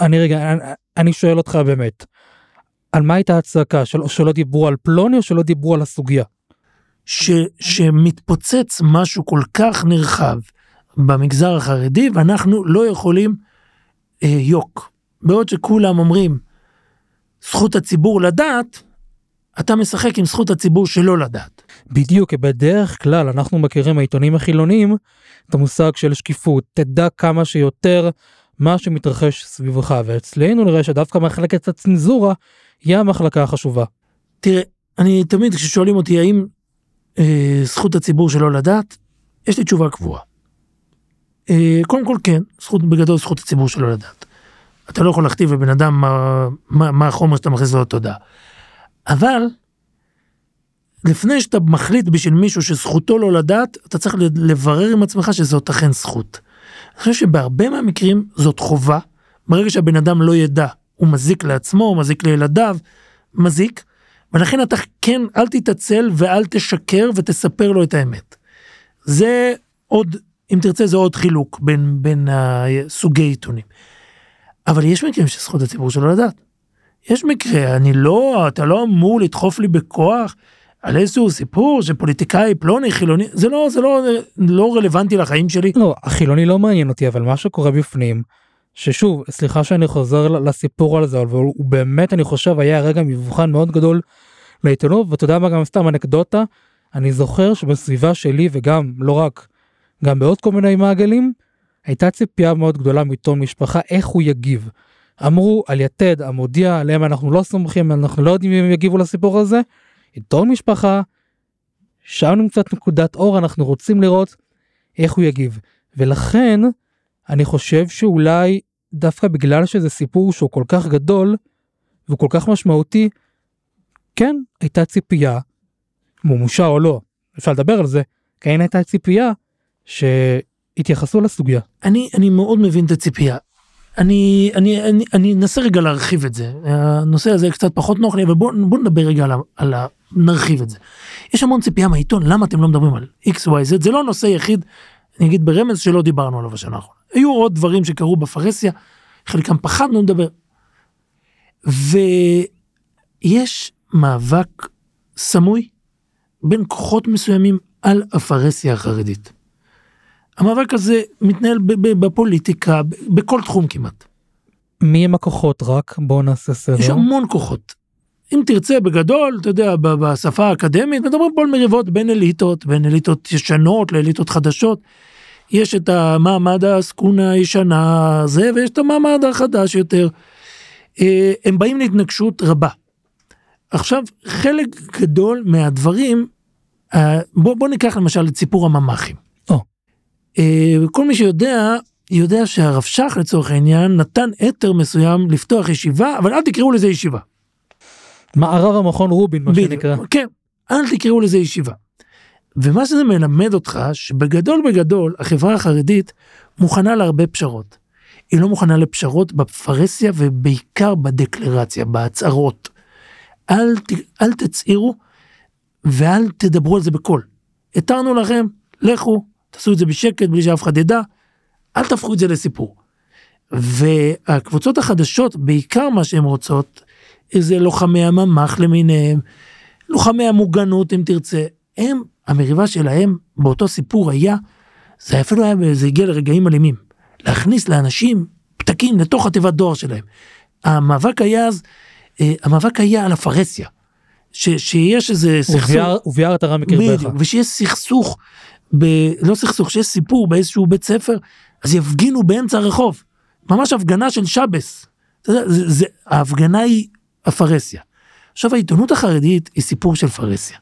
אני רגע, אני, אני שואל אותך באמת, על מה הייתה הצעקה? של, שלא דיברו על פלוני או שלא דיברו על הסוגיה? ש, שמתפוצץ משהו כל כך נרחב במגזר החרדי ואנחנו לא יכולים אה, יוק. בעוד שכולם אומרים זכות הציבור לדעת, אתה משחק עם זכות הציבור שלא לדעת. בדיוק, בדרך כלל אנחנו מכירים העיתונים החילוניים את המושג של שקיפות, תדע כמה שיותר מה שמתרחש סביבך, ואצלנו נראה שדווקא מחלקת הצנזורה היא המחלקה החשובה. תראה, אני תמיד כששואלים אותי האם אה, זכות הציבור שלא לדעת, יש לי תשובה קבועה. אה, קודם כל כן, זכות בגדול זכות הציבור שלא לדעת. אתה לא יכול להכתיב לבן אדם מה, מה, מה החומר שאתה מכניס לו לתודעה. אבל לפני שאתה מחליט בשביל מישהו שזכותו לא לדעת, אתה צריך לברר עם עצמך שזאת אכן זכות. אני חושב שבהרבה מהמקרים זאת חובה, ברגע שהבן אדם לא ידע, הוא מזיק לעצמו, הוא מזיק לילדיו, מזיק, ולכן אתה כן, אל תתעצל ואל תשקר ותספר לו את האמת. זה עוד, אם תרצה, זה עוד חילוק בין, בין סוגי עיתונים. אבל יש מקרים שזכות הציבור שלו לדעת. יש מקרה, אני לא, אתה לא אמור לדחוף לי בכוח על איזשהו סיפור שפוליטיקאי פלוני חילוני, זה לא, זה לא, לא רלוונטי לחיים שלי. לא, החילוני לא מעניין אותי, אבל מה שקורה בפנים, ששוב, סליחה שאני חוזר לסיפור על זה, אבל הוא באמת, אני חושב, היה רגע מבחן מאוד גדול לעיתונות, ואתה יודע מה, גם סתם אנקדוטה, אני זוכר שבסביבה שלי, וגם, לא רק, גם בעוד כל מיני מעגלים, הייתה ציפייה מאוד גדולה מעיתון משפחה איך הוא יגיב. אמרו על יתד, המודיע, עליהם אנחנו לא סומכים, אנחנו לא יודעים אם הם יגיבו לסיפור הזה. עיתון משפחה, שם נמצאת נקודת אור, אנחנו רוצים לראות איך הוא יגיב. ולכן, אני חושב שאולי דווקא בגלל שזה סיפור שהוא כל כך גדול, והוא כל כך משמעותי, כן, הייתה ציפייה, מומושה או לא, אפשר לדבר על זה, כן הייתה ציפייה שהתייחסו לסוגיה. אני, אני מאוד מבין את הציפייה. אני, אני, אני, אני אנסה רגע להרחיב את זה. הנושא הזה קצת פחות נוח לי, אבל בואו בוא נדבר רגע על, על ה... נרחיב את זה. יש המון ציפייה מהעיתון, למה אתם לא מדברים על XYZ? זה לא נושא יחיד, אני אגיד ברמז שלא דיברנו עליו השנה האחרונה. היו עוד דברים שקרו בפרהסיה, חלקם פחדנו לדבר. ויש מאבק סמוי בין כוחות מסוימים על הפרהסיה החרדית. המאבק הזה מתנהל בפוליטיקה, בכל תחום כמעט. מי הם הכוחות רק? בואו נעשה סדר. יש המון כוחות. אם תרצה בגדול, אתה יודע, בשפה האקדמית, מדברים פה על מריבות בין אליטות, בין אליטות ישנות לאליטות חדשות. יש את המעמד העסקונה הישנה הזה, ויש את המעמד החדש יותר. אה, הם באים להתנגשות רבה. עכשיו, חלק גדול מהדברים, אה, בוא, בוא ניקח למשל את סיפור הממ"חים. Oh. כל מי שיודע, יודע שהרב שך לצורך העניין נתן היתר מסוים לפתוח ישיבה, אבל אל תקראו לזה ישיבה. מערב המכון רובין, מה שנקרא. כן, אל תקראו לזה ישיבה. ומה שזה מלמד אותך, שבגדול בגדול החברה החרדית מוכנה להרבה פשרות. היא לא מוכנה לפשרות בפרהסיה ובעיקר בדקלרציה, בהצהרות. אל, אל תצהירו ואל תדברו על זה בקול. התרנו לכם, לכו, תעשו את זה בשקט בלי שאף אחד ידע, אל תהפכו את זה לסיפור. והקבוצות החדשות, בעיקר מה שהן רוצות, איזה לוחמי הממ"ח למיניהם, לוחמי המוגנות אם תרצה, הם, המריבה שלהם באותו סיפור היה, זה אפילו היה, זה הגיע לרגעים אלימים, להכניס לאנשים פתקים לתוך התיבת דואר שלהם. המאבק היה אז, אה, המאבק היה על הפרהסיה. ש, שיש איזה סכסוך, וביער את הרע מקרבך, ושיש סכסוך, ב, לא סכסוך, שיש סיפור באיזשהו בית ספר, אז יפגינו באמצע הרחוב, ממש הפגנה של שבס. זה, זה, זה, ההפגנה היא הפרהסיה. עכשיו העיתונות החרדית היא סיפור של פרהסיה.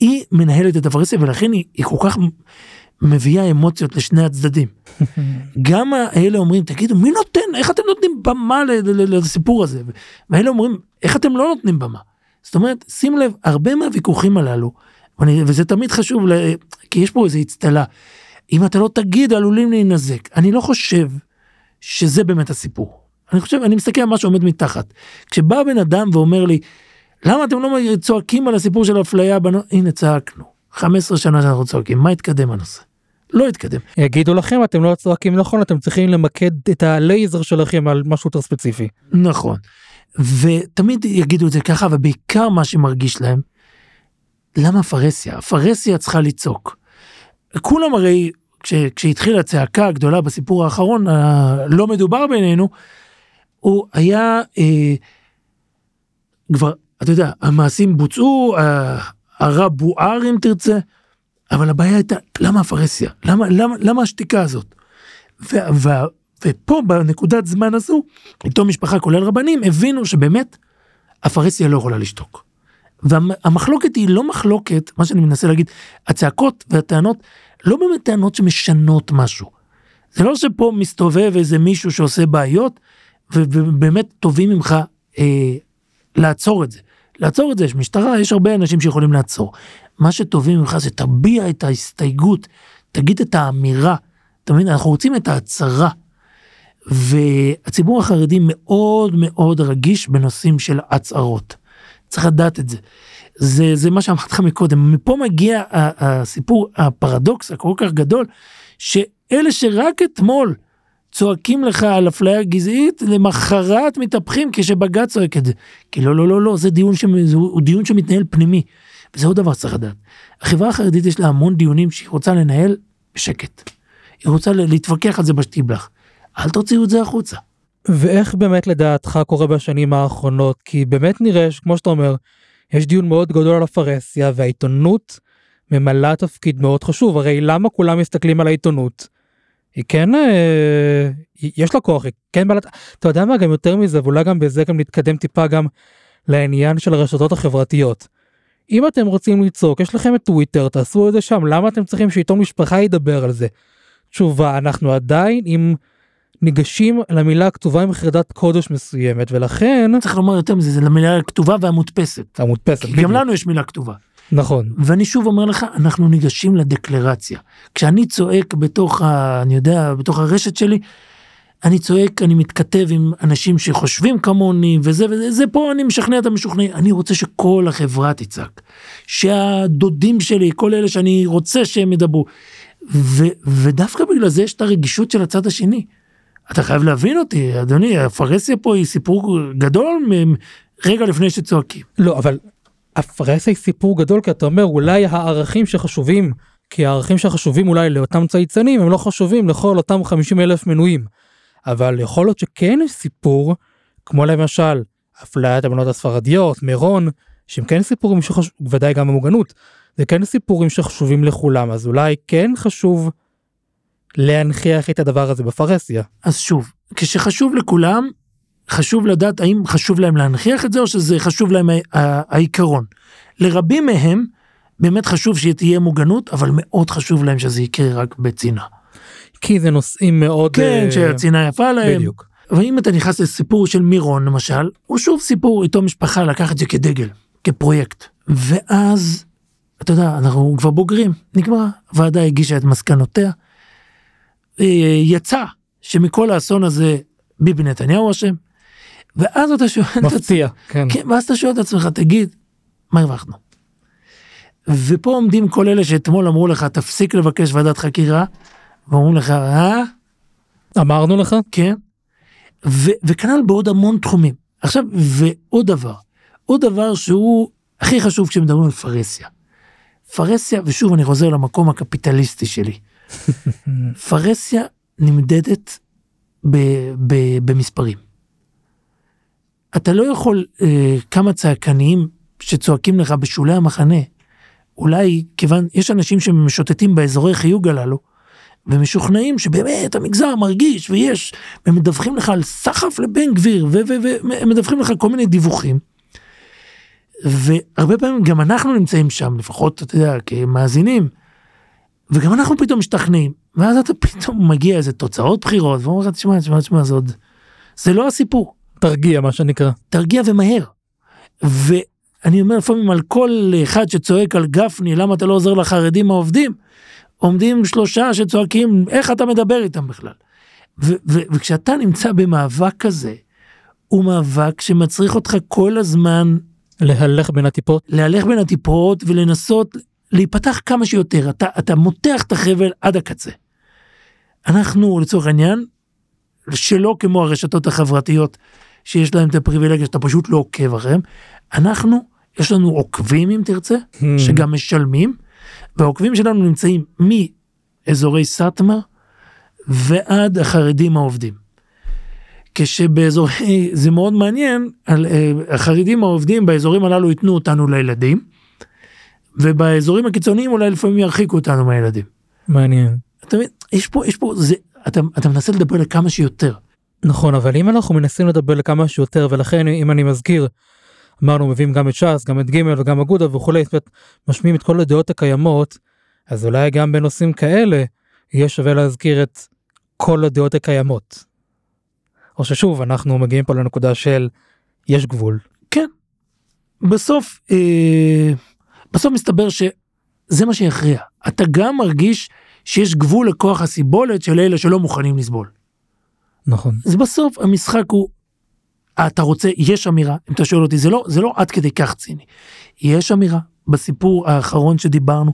היא מנהלת את הפרהסיה ולכן היא, היא כל כך מביאה אמוציות לשני הצדדים. גם האלה אומרים תגידו מי נותן איך אתם נותנים במה לסיפור הזה ואלה אומרים איך אתם לא נותנים במה. זאת אומרת שים לב הרבה מהוויכוחים הללו ואני, וזה תמיד חשוב כי יש פה איזה אצטלה. אם אתה לא תגיד עלולים להינזק אני לא חושב שזה באמת הסיפור. אני חושב, אני מסתכל על מה שעומד מתחת. כשבא בן אדם ואומר לי, למה אתם לא צועקים על הסיפור של אפליה? בנו... הנה צעקנו, 15 שנה שאנחנו צועקים, מה התקדם הנושא? לא התקדם. יגידו לכם אתם לא צועקים נכון אתם צריכים למקד את הלייזר שלכם על משהו יותר ספציפי. נכון. ותמיד יגידו את זה ככה ובעיקר מה שמרגיש להם. למה פרהסיה? פרהסיה צריכה לצעוק. כולם הרי כש, כשהתחילה הצעקה הגדולה בסיפור האחרון הלא מדובר בינינו הוא היה אה, כבר, אתה יודע, המעשים בוצעו, אה, הרע בוער אם תרצה, אבל הבעיה הייתה, למה הפרהסיה? למה, למה, למה השתיקה הזאת? ו, ו, ופה בנקודת זמן הזו, איתו משפחה כולל רבנים, הבינו שבאמת הפרהסיה לא יכולה לשתוק. והמחלוקת היא לא מחלוקת, מה שאני מנסה להגיד, הצעקות והטענות לא באמת טענות שמשנות משהו. זה לא שפה מסתובב איזה מישהו שעושה בעיות, ובאמת טובים ממך אה, לעצור את זה. לעצור את זה, יש משטרה, יש הרבה אנשים שיכולים לעצור. מה שטובים ממך זה תביע את ההסתייגות, תגיד את האמירה. אתה מבין? אנחנו רוצים את ההצהרה. והציבור החרדי מאוד מאוד רגיש בנושאים של הצהרות. צריך לדעת את זה. זה, זה מה שאמרתי לך מקודם, מפה מגיע הסיפור, הפרדוקס הכל כך גדול, שאלה שרק אתמול צועקים לך על אפליה גזעית, למחרת מתהפכים כשבג"ץ צועק את זה. כי לא, לא, לא, לא, זה דיון, ש... זה דיון שמתנהל פנימי. וזה עוד דבר שצריך לדעת. החברה החרדית יש לה המון דיונים שהיא רוצה לנהל בשקט. היא רוצה להתווכח על זה בשטיבלח. אל תוציאו את זה החוצה. ואיך באמת לדעתך קורה בשנים האחרונות? כי באמת נראה שכמו שאתה אומר, יש דיון מאוד גדול על הפרהסיה והעיתונות ממלאה תפקיד מאוד חשוב. הרי למה כולם מסתכלים על העיתונות? היא כן, אה, יש לה כוח, היא כן בעלת, אתה יודע מה, גם יותר מזה, ואולי גם בזה גם נתקדם טיפה גם לעניין של הרשתות החברתיות. אם אתם רוצים לצעוק, יש לכם את טוויטר, תעשו את זה שם, למה אתם צריכים שעיתון משפחה ידבר על זה? תשובה, אנחנו עדיין עם ניגשים למילה הכתובה עם חרדת קודש מסוימת, ולכן... צריך לומר יותר מזה, זה למילה הכתובה והמודפסת. המודפסת, כי גם לנו יש מילה כתובה. נכון. ואני שוב אומר לך, אנחנו ניגשים לדקלרציה. כשאני צועק בתוך ה... אני יודע, בתוך הרשת שלי, אני צועק, אני מתכתב עם אנשים שחושבים כמוני, וזה וזה, זה פה אני משכנע את המשוכנעים. אני רוצה שכל החברה תצעק. שהדודים שלי, כל אלה שאני רוצה שהם ידברו. ו, ודווקא בגלל זה יש את הרגישות של הצד השני. אתה חייב להבין אותי, אדוני, הפרהסיה פה היא סיפור גדול רגע לפני שצועקים. לא, אבל הפרהסיה היא סיפור גדול, כי אתה אומר, אולי הערכים שחשובים, כי הערכים שחשובים אולי לאותם צייצנים, הם לא חשובים לכל אותם 50 אלף מנויים. אבל יכול להיות שכן יש סיפור, כמו למשל, אפליית הבנות הספרדיות, מירון, שהם כן סיפורים שחשובים, ודאי גם המוגנות, זה כן סיפורים שחשובים לכולם, אז אולי כן חשוב להנכיח את הדבר הזה בפרהסיה. אז שוב, כשחשוב לכולם, חשוב לדעת האם חשוב להם להנכיח את זה או שזה חשוב להם העיקרון. לרבים מהם באמת חשוב שתהיה מוגנות, אבל מאוד חשוב להם שזה יקרה רק בצנעה. כי זה נושאים מאוד... כן, uh... שהצנעה יפה להם. בדיוק. ואם אתה נכנס לסיפור של מירון למשל, הוא שוב סיפור איתו משפחה לקח את זה כדגל, כפרויקט. ואז, אתה יודע, אנחנו כבר בוגרים, נגמר, הוועדה הגישה את מסקנותיה. אה, יצא שמכל האסון הזה ביבי נתניהו אשם, ואז אתה שואל... מפתיע, כן. כן. ואז אתה שואל את עצמך, תגיד, מה הרווחנו? ופה עומדים כל אלה שאתמול אמרו לך, תפסיק לבקש ועדת חקירה, ואומרים לך, אה? אמרנו לך? כן. וכנ"ל בעוד המון תחומים. עכשיו, ועוד דבר, עוד דבר שהוא הכי חשוב כשמדברים על פרהסיה. פרהסיה, ושוב אני חוזר למקום הקפיטליסטי שלי. פרהסיה נמדדת ב- ב- במספרים. אתה לא יכול אה, כמה צעקניים שצועקים לך בשולי המחנה, אולי כיוון, יש אנשים שמשוטטים באזורי חיוג הללו, ומשוכנעים שבאמת המגזר מרגיש ויש, ומדווחים לך על סחף לבן גביר, ומדווחים לך כל מיני דיווחים. והרבה פעמים גם אנחנו נמצאים שם, לפחות, אתה יודע, כמאזינים, וגם אנחנו פתאום משתכנעים, ואז אתה פתאום מגיע איזה תוצאות בחירות, ואומר לך, תשמע, תשמע, תשמע, זה עוד, זה לא הסיפור. תרגיע, מה שנקרא. תרגיע ומהר. ואני אומר לפעמים על כל אחד שצועק על גפני, למה אתה לא עוזר לחרדים העובדים, עומדים שלושה שצועקים, איך אתה מדבר איתם בכלל? ו- ו- וכשאתה נמצא במאבק כזה, הוא מאבק שמצריך אותך כל הזמן להלך בין הטיפות. להלך בין הטיפות ולנסות להיפתח כמה שיותר, אתה, אתה מותח את החבל עד הקצה. אנחנו לצורך העניין, שלא כמו הרשתות החברתיות שיש להם את הפריבילגיה שאתה פשוט לא עוקב אחריהם, אנחנו, יש לנו עוקבים אם תרצה, hmm. שגם משלמים, והעוקבים שלנו נמצאים מאזורי סאטמר ועד החרדים העובדים. כשבאזורי, זה מאוד מעניין, על, uh, החרדים העובדים באזורים הללו ייתנו אותנו לילדים, ובאזורים הקיצוניים אולי לפעמים ירחיקו אותנו מהילדים. מעניין. אתה מבין, יש פה, יש פה, זה, אתה, אתה מנסה לדבר לכמה שיותר. נכון, אבל אם אנחנו מנסים לדבר לכמה שיותר, ולכן אם אני מזכיר, אמרנו מביאים גם את ש"ס, גם את ג' וגם אגודה וכולי, זאת אומרת, משמיעים את כל הדעות הקיימות, אז אולי גם בנושאים כאלה, יהיה שווה להזכיר את כל הדעות הקיימות. או ששוב, אנחנו מגיעים פה לנקודה של יש גבול. כן. בסוף, אה, בסוף מסתבר שזה מה שיכריע. אתה גם מרגיש שיש גבול לכוח הסיבולת של אלה שלא מוכנים לסבול. נכון. אז בסוף המשחק הוא, אתה רוצה, יש אמירה, אם אתה שואל אותי, זה לא, זה לא עד כדי כך ציני. יש אמירה, בסיפור האחרון שדיברנו,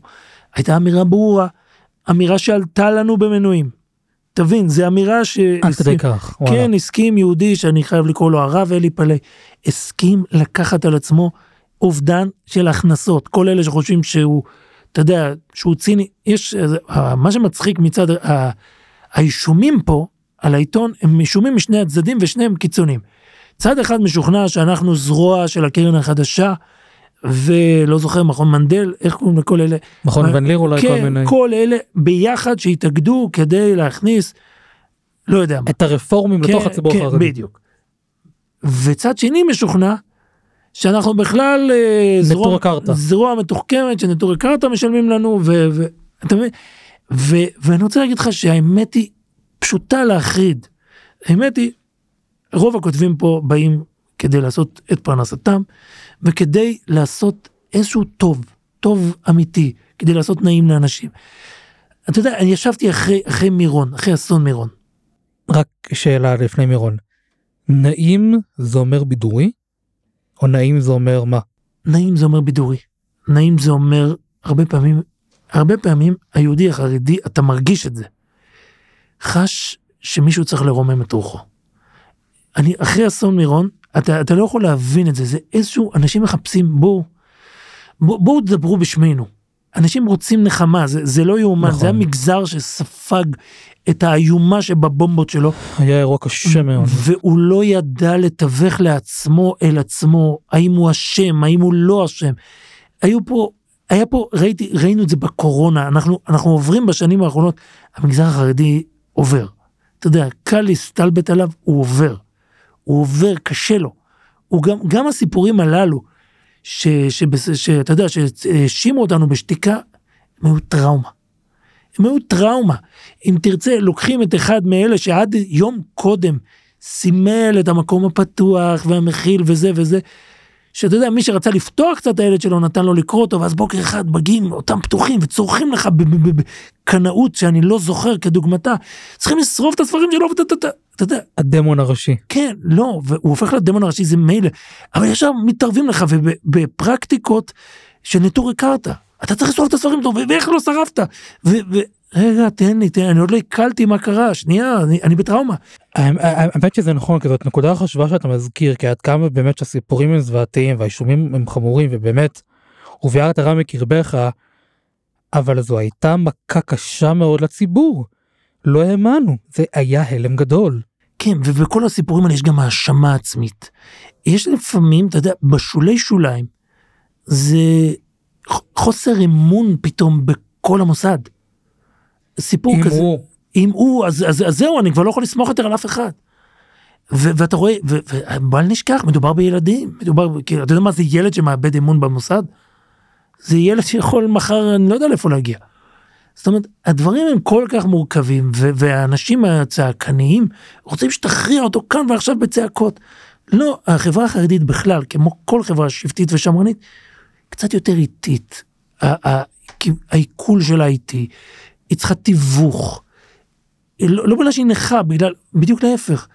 הייתה אמירה ברורה, אמירה שעלתה לנו במנויים. תבין, זו אמירה ש... עד כדי כך, וואלה. כן, הסכים יהודי, שאני חייב לקרוא לו הרב אלי פלא, הסכים לקחת על עצמו אובדן של הכנסות. כל אלה שחושבים שהוא, אתה יודע, שהוא ציני, יש, מה שמצחיק מצד האישומים פה, על העיתון, הם אישומים משני הצדדים ושניהם קיצוניים. צד אחד משוכנע שאנחנו זרוע של הקרן החדשה, ולא זוכר מכון מנדל איך קוראים לכל אלה מכון ון ליר אולי כל כן מיני. כל אלה ביחד שהתאגדו כדי להכניס לא יודע מה. את הרפורמים לתוך כן, הציבור כן, החרדי. בדיוק. וצד שני משוכנע שאנחנו בכלל אה, זרוע. זרוע מתוחכמת שנטורי קרתא משלמים לנו ו... ו אתה מבין? ו, ואני רוצה להגיד לך שהאמת היא פשוטה להחריד. האמת היא, רוב הכותבים פה באים כדי לעשות את פרנסתם וכדי לעשות איזשהו טוב, טוב אמיתי, כדי לעשות נעים לאנשים. אתה יודע, אני ישבתי אחרי, אחרי מירון, אחרי אסון מירון. רק שאלה לפני מירון. נעים זה אומר בידורי? או נעים זה אומר מה? נעים זה אומר בידורי. נעים זה אומר הרבה פעמים, הרבה פעמים היהודי החרדי, אתה מרגיש את זה. חש שמישהו צריך לרומם את רוחו. אני, אחרי אסון מירון, אתה, אתה לא יכול להבין את זה, זה איזשהו, אנשים מחפשים, בואו, בואו בוא תדברו בשמנו. אנשים רוצים נחמה, זה, זה לא יאומן, נכון. זה המגזר שספג את האיומה שבבומבות שלו, היה אירוע קשה מאוד. והוא לא ידע לתווך לעצמו אל עצמו, האם הוא אשם, האם הוא לא אשם. היו פה, היה פה, ראיתי, ראינו את זה בקורונה, אנחנו, אנחנו עוברים בשנים האחרונות, המגזר החרדי עובר. אתה יודע, קל להסתלבט עליו, הוא עובר. הוא עובר, קשה לו. הוא גם, גם הסיפורים הללו, ש, שאתה יודע, שהאשימו אותנו בשתיקה, הם היו טראומה. הם היו טראומה. אם תרצה, לוקחים את אחד מאלה שעד יום קודם סימל את המקום הפתוח והמכיל וזה וזה, שאתה יודע, מי שרצה לפתוח קצת את הילד שלו נתן לו לקרוא אותו, ואז בוקר אחד מגיעים אותם פתוחים וצורכים לך בקנאות שאני לא זוכר כדוגמתה, צריכים לשרוף את הספרים שלו, ואתה- אתה- אתה אתה יודע, הדמון הראשי. כן, לא, והוא הופך לדמון הראשי, זה מילא, אבל ישר מתערבים לך ובפרקטיקות של נטורי קרתא. אתה צריך לשרוף את הספרים טוב, ואיך לא שרפת? ו... ו- רגע, תן לי, תן לי, אני עוד לא עיכלתי מה קרה, שנייה, אני, אני בטראומה. האמ- האמת שזה נכון, כי זאת נקודה חשובה שאתה מזכיר, כי עד כמה באמת שהסיפורים הם זוועתיים והאישומים הם חמורים, ובאמת, וביערת הרע מקרבך, אבל זו הייתה מכה קשה מאוד לציבור. לא האמנו, זה היה הלם גדול. כן, ובכל הסיפורים האלה יש גם האשמה עצמית. יש לפעמים, אתה יודע, בשולי שוליים, זה חוסר אמון פתאום בכל המוסד. סיפור אם כזה. הוא, אם הוא, אז, אז, אז זהו, אני כבר לא יכול לסמוך יותר על אף אחד. ו- ואתה רואה, ובל נשכח, מדובר בילדים, מדובר, כאילו, אתה יודע מה זה ילד שמאבד אמון במוסד? זה ילד שיכול מחר, אני לא יודע לאיפה להגיע. זאת אומרת, הדברים הם כל כך מורכבים, ו- והאנשים הצעקניים רוצים שתכריע אותו כאן ועכשיו בצעקות. לא, החברה החרדית בכלל, כמו כל חברה שבטית ושמרנית, קצת יותר איטית. העיכול שלה איטי, היא צריכה תיווך. לא, לא בגלל שהיא נכה, בגלל, בדיוק להפך.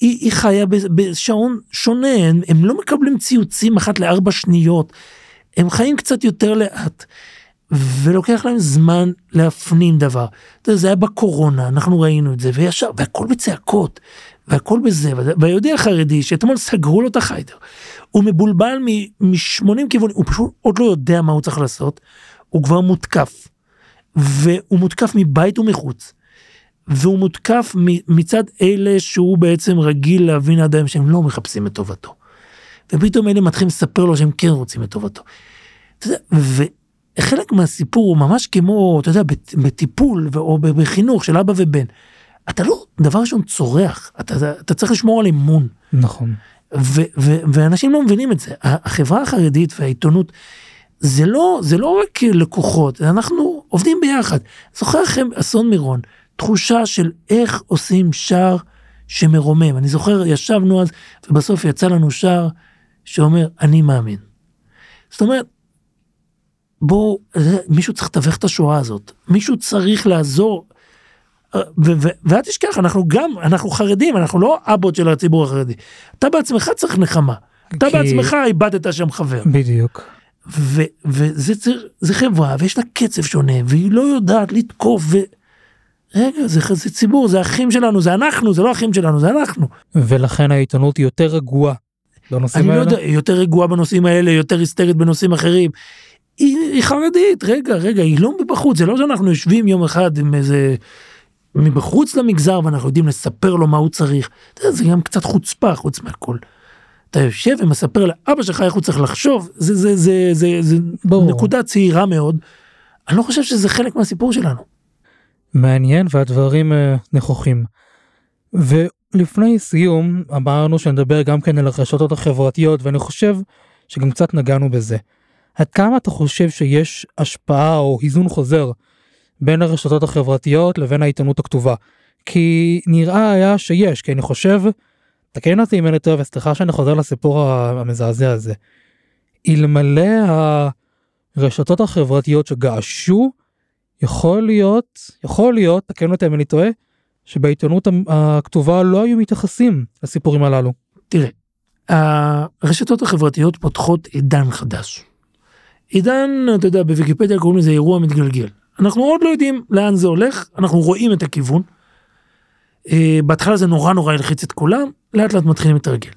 היא, היא חיה בשעון שונה, הם, הם לא מקבלים ציוצים אחת לארבע שניות, הם חיים קצת יותר לאט, ולוקח להם זמן להפנים דבר. זה היה בקורונה, אנחנו ראינו את זה, וישר, והכל בצעקות, והכל בזה, והיהודי החרדי, שאתמול סגרו לו את החיידר, הוא מבולבל מ-80 כיוונים, הוא פשוט עוד לא יודע מה הוא צריך לעשות, הוא כבר מותקף, והוא מותקף מבית ומחוץ. והוא מותקף מצד אלה שהוא בעצם רגיל להבין עד היום שהם לא מחפשים את טובתו. ופתאום אלה מתחילים לספר לו שהם כן רוצים את טובתו. וחלק מהסיפור הוא ממש כמו, אתה יודע, בט- בטיפול או בחינוך של אבא ובן. אתה לא, דבר ראשון צורח, אתה, אתה, צריך לשמור על אמון. נכון. ו- ו- ואנשים לא מבינים את זה. החברה החרדית והעיתונות זה לא, זה לא רק לקוחות, אנחנו עובדים ביחד. זוכר לכם אסון מירון, תחושה של איך עושים שער שמרומם. אני זוכר, ישבנו אז, ובסוף יצא לנו שער שאומר, אני מאמין. זאת אומרת, בואו, מישהו צריך לתווך את השואה הזאת, מישהו צריך לעזור. ואל תשכח, אנחנו גם, אנחנו חרדים, אנחנו לא אבות של הציבור החרדי. אתה בעצמך צריך נחמה. אתה כי- בעצמך איבדת שם חבר. בדיוק. ו- וזה זה חברה ויש לה קצב שונה והיא לא יודעת לתקוף ו... רגע זה, זה ציבור זה אחים שלנו זה אנחנו זה לא אחים שלנו זה אנחנו. ולכן העיתונות היא יותר רגועה בנושאים אני לא האלה. יודע היא יותר רגועה בנושאים האלה יותר היסטרית בנושאים אחרים. היא, היא חרדית רגע רגע היא לא מבחוץ זה לא שאנחנו יושבים יום אחד עם איזה מבחוץ למגזר ואנחנו יודעים לספר לו מה הוא צריך. אתה יודע, זה גם קצת חוצפה חוץ מהכל. אתה יושב ומספר לאבא שלך איך הוא צריך לחשוב, זה, זה, זה, זה, זה ברור. נקודה צעירה מאוד. אני לא חושב שזה חלק מהסיפור שלנו. מעניין והדברים אה, נכוחים. ולפני סיום אמרנו שנדבר גם כן על הרשתות החברתיות ואני חושב שגם קצת נגענו בזה. עד כמה אתה חושב שיש השפעה או היזון חוזר בין הרשתות החברתיות לבין העיתונות הכתובה? כי נראה היה שיש כי אני חושב, תקן אותי אם אני טועה וסליחה שאני חוזר לסיפור המזעזע הזה. אלמלא הרשתות החברתיות שגעשו יכול להיות, יכול להיות, תקן אותי אם אני טועה, שבעיתונות הכתובה לא היו מתייחסים לסיפורים הללו. תראה, הרשתות החברתיות פותחות עידן חדש. עידן, אתה יודע, בוויקיפדיה קוראים לזה אירוע מתגלגל. אנחנו עוד לא יודעים לאן זה הולך, אנחנו רואים את הכיוון. Uh, בהתחלה זה נורא נורא ילחיץ את כולם, לאט לאט מתחילים להתרגל.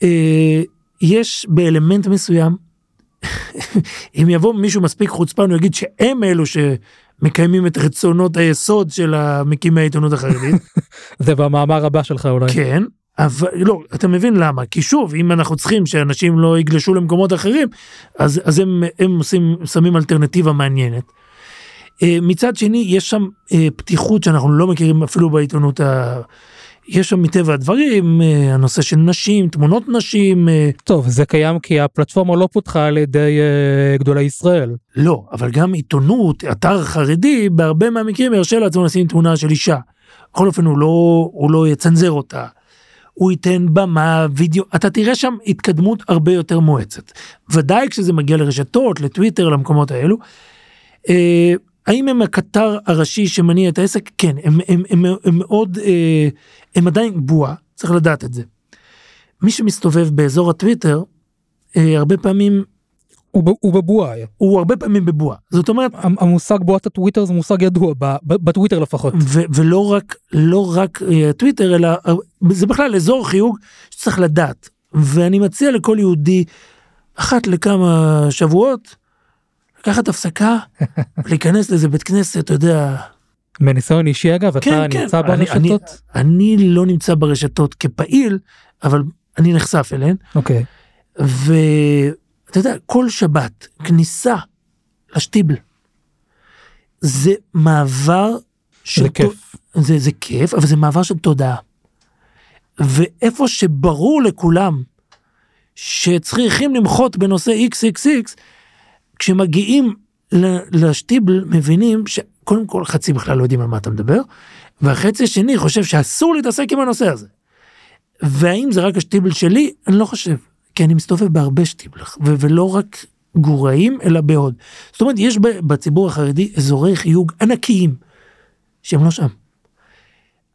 Uh, יש באלמנט מסוים, אם יבוא מישהו מספיק חוצפן, הוא יגיד שהם אלו שמקיימים את רצונות היסוד של המקימי העיתונות החרדית. זה במאמר הבא שלך אולי. כן, אבל לא, אתה מבין למה, כי שוב, אם אנחנו צריכים שאנשים לא יגלשו למקומות אחרים, אז, אז הם, הם עושים, שמים אלטרנטיבה מעניינת. אה, מצד שני, יש שם אה, פתיחות שאנחנו לא מכירים אפילו בעיתונות ה... יש שם מטבע הדברים אה, הנושא של נשים תמונות נשים טוב זה קיים כי הפלטפורמה לא פותחה על ידי גדולי ישראל לא אבל גם עיתונות אתר חרדי בהרבה מהמקרים ירשה לעצמו לשים תמונה של אישה. בכל אופן הוא לא הוא לא יצנזר אותה. הוא ייתן במה וידאו אתה תראה שם התקדמות הרבה יותר מואצת ודאי כשזה מגיע לרשתות לטוויטר למקומות האלו. האם הם הקטר הראשי שמניע את העסק? כן, הם, הם, הם, הם, מאוד, אה, הם עדיין בועה, צריך לדעת את זה. מי שמסתובב באזור הטוויטר, אה, הרבה פעמים... הוא, הוא בבועה. הוא הרבה פעמים בבועה. זאת אומרת... המושג בועת הטוויטר זה מושג ידוע, בטוויטר לפחות. ו, ולא רק, לא רק אה, טוויטר, אלא זה בכלל אזור חיוג שצריך לדעת. ואני מציע לכל יהודי, אחת לכמה שבועות, לקחת הפסקה, להיכנס לאיזה בית כנסת, אתה יודע. מניסיון אישי אגב, כן, אתה כן, נמצא אני, ברשתות? אני, אני לא נמצא ברשתות כפעיל, אבל אני נחשף אליהן. אוקיי. ואתה יודע, כל שבת, כניסה לשטיבל, זה מעבר של... זה כיף. זה, זה כיף, אבל זה מעבר של תודעה. ואיפה שברור לכולם שצריכים למחות בנושא XXX, כשמגיעים לשטיבל מבינים שקודם כל חצי בכלל לא יודעים על מה אתה מדבר, והחצי השני חושב שאסור להתעסק עם הנושא הזה. והאם זה רק השטיבל שלי? אני לא חושב, כי אני מסתובב בהרבה שטיבל, ולא רק גוראים אלא בעוד. זאת אומרת יש בציבור החרדי אזורי חיוג ענקיים שהם לא שם.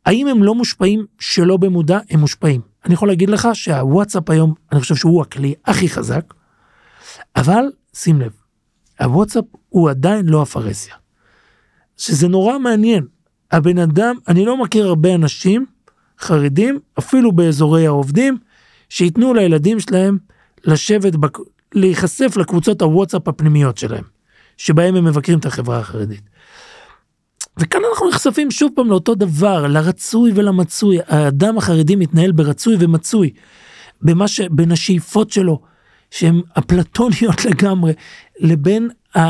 האם הם לא מושפעים שלא במודע? הם מושפעים. אני יכול להגיד לך שהוואטסאפ היום, אני חושב שהוא הכלי הכי חזק, אבל שים לב, הוואטסאפ הוא עדיין לא הפרהסיה. שזה נורא מעניין. הבן אדם, אני לא מכיר הרבה אנשים חרדים, אפילו באזורי העובדים, שייתנו לילדים שלהם לשבת, בק... להיחשף לקבוצות הוואטסאפ הפנימיות שלהם, שבהם הם מבקרים את החברה החרדית. וכאן אנחנו נחשפים שוב פעם לאותו דבר, לרצוי ולמצוי. האדם החרדי מתנהל ברצוי ומצוי, במה ש... בין השאיפות שלו, שהן אפלטוניות לגמרי, לבין, ה...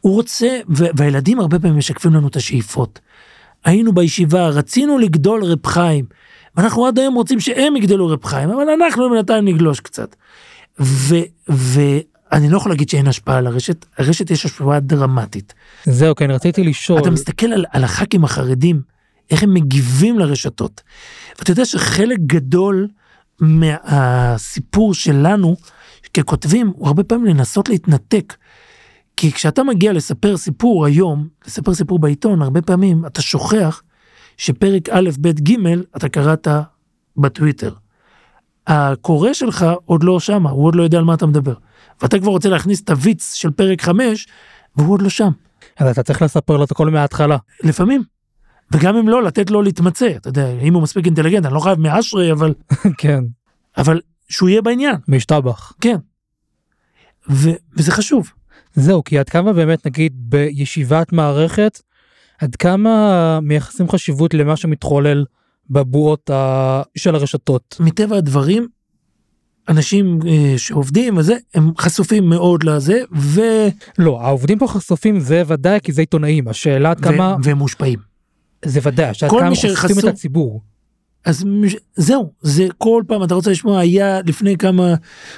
הוא רוצה, והילדים הרבה פעמים משקפים לנו את השאיפות. היינו בישיבה, רצינו לגדול רב חיים, ואנחנו עד היום רוצים שהם יגדלו רב חיים, אבל אנחנו בינתיים נגלוש קצת. ואני לא יכול להגיד שאין השפעה על הרשת, הרשת יש השפעה דרמטית. זהו, כן, רציתי לשאול. אתה מסתכל על, על הח"כים החרדים, איך הם מגיבים לרשתות. ואתה יודע שחלק גדול מהסיפור שלנו, ככותבים הוא הרבה פעמים לנסות להתנתק. כי כשאתה מגיע לספר סיפור היום, לספר סיפור בעיתון, הרבה פעמים אתה שוכח שפרק א', ב', ג', אתה קראת בטוויטר. הקורא שלך עוד לא שמה, הוא עוד לא יודע על מה אתה מדבר. ואתה כבר רוצה להכניס את הוויץ של פרק 5, והוא עוד לא שם. אז אתה צריך לספר לו את הכל מההתחלה. לפעמים. וגם אם לא, לתת לו להתמצא, אתה יודע, אם הוא מספיק אינטליגנט, אני לא חייב מאשרי, אבל... כן. אבל שהוא יהיה בעניין. משתבח. כן. ו- וזה חשוב. זהו, כי עד כמה באמת נגיד בישיבת מערכת, עד כמה מייחסים חשיבות למה שמתחולל בבועות ה... של הרשתות. מטבע הדברים, אנשים אה, שעובדים וזה, הם חשופים מאוד לזה, ו... לא, העובדים פה חשופים זה ודאי כי זה עיתונאים, השאלה עד כמה. והם מושפעים. זה ודאי, שעד כל כמה מי חושפים שחשוף- את הציבור. אז זהו, זה כל פעם, אתה רוצה לשמוע, היה לפני כמה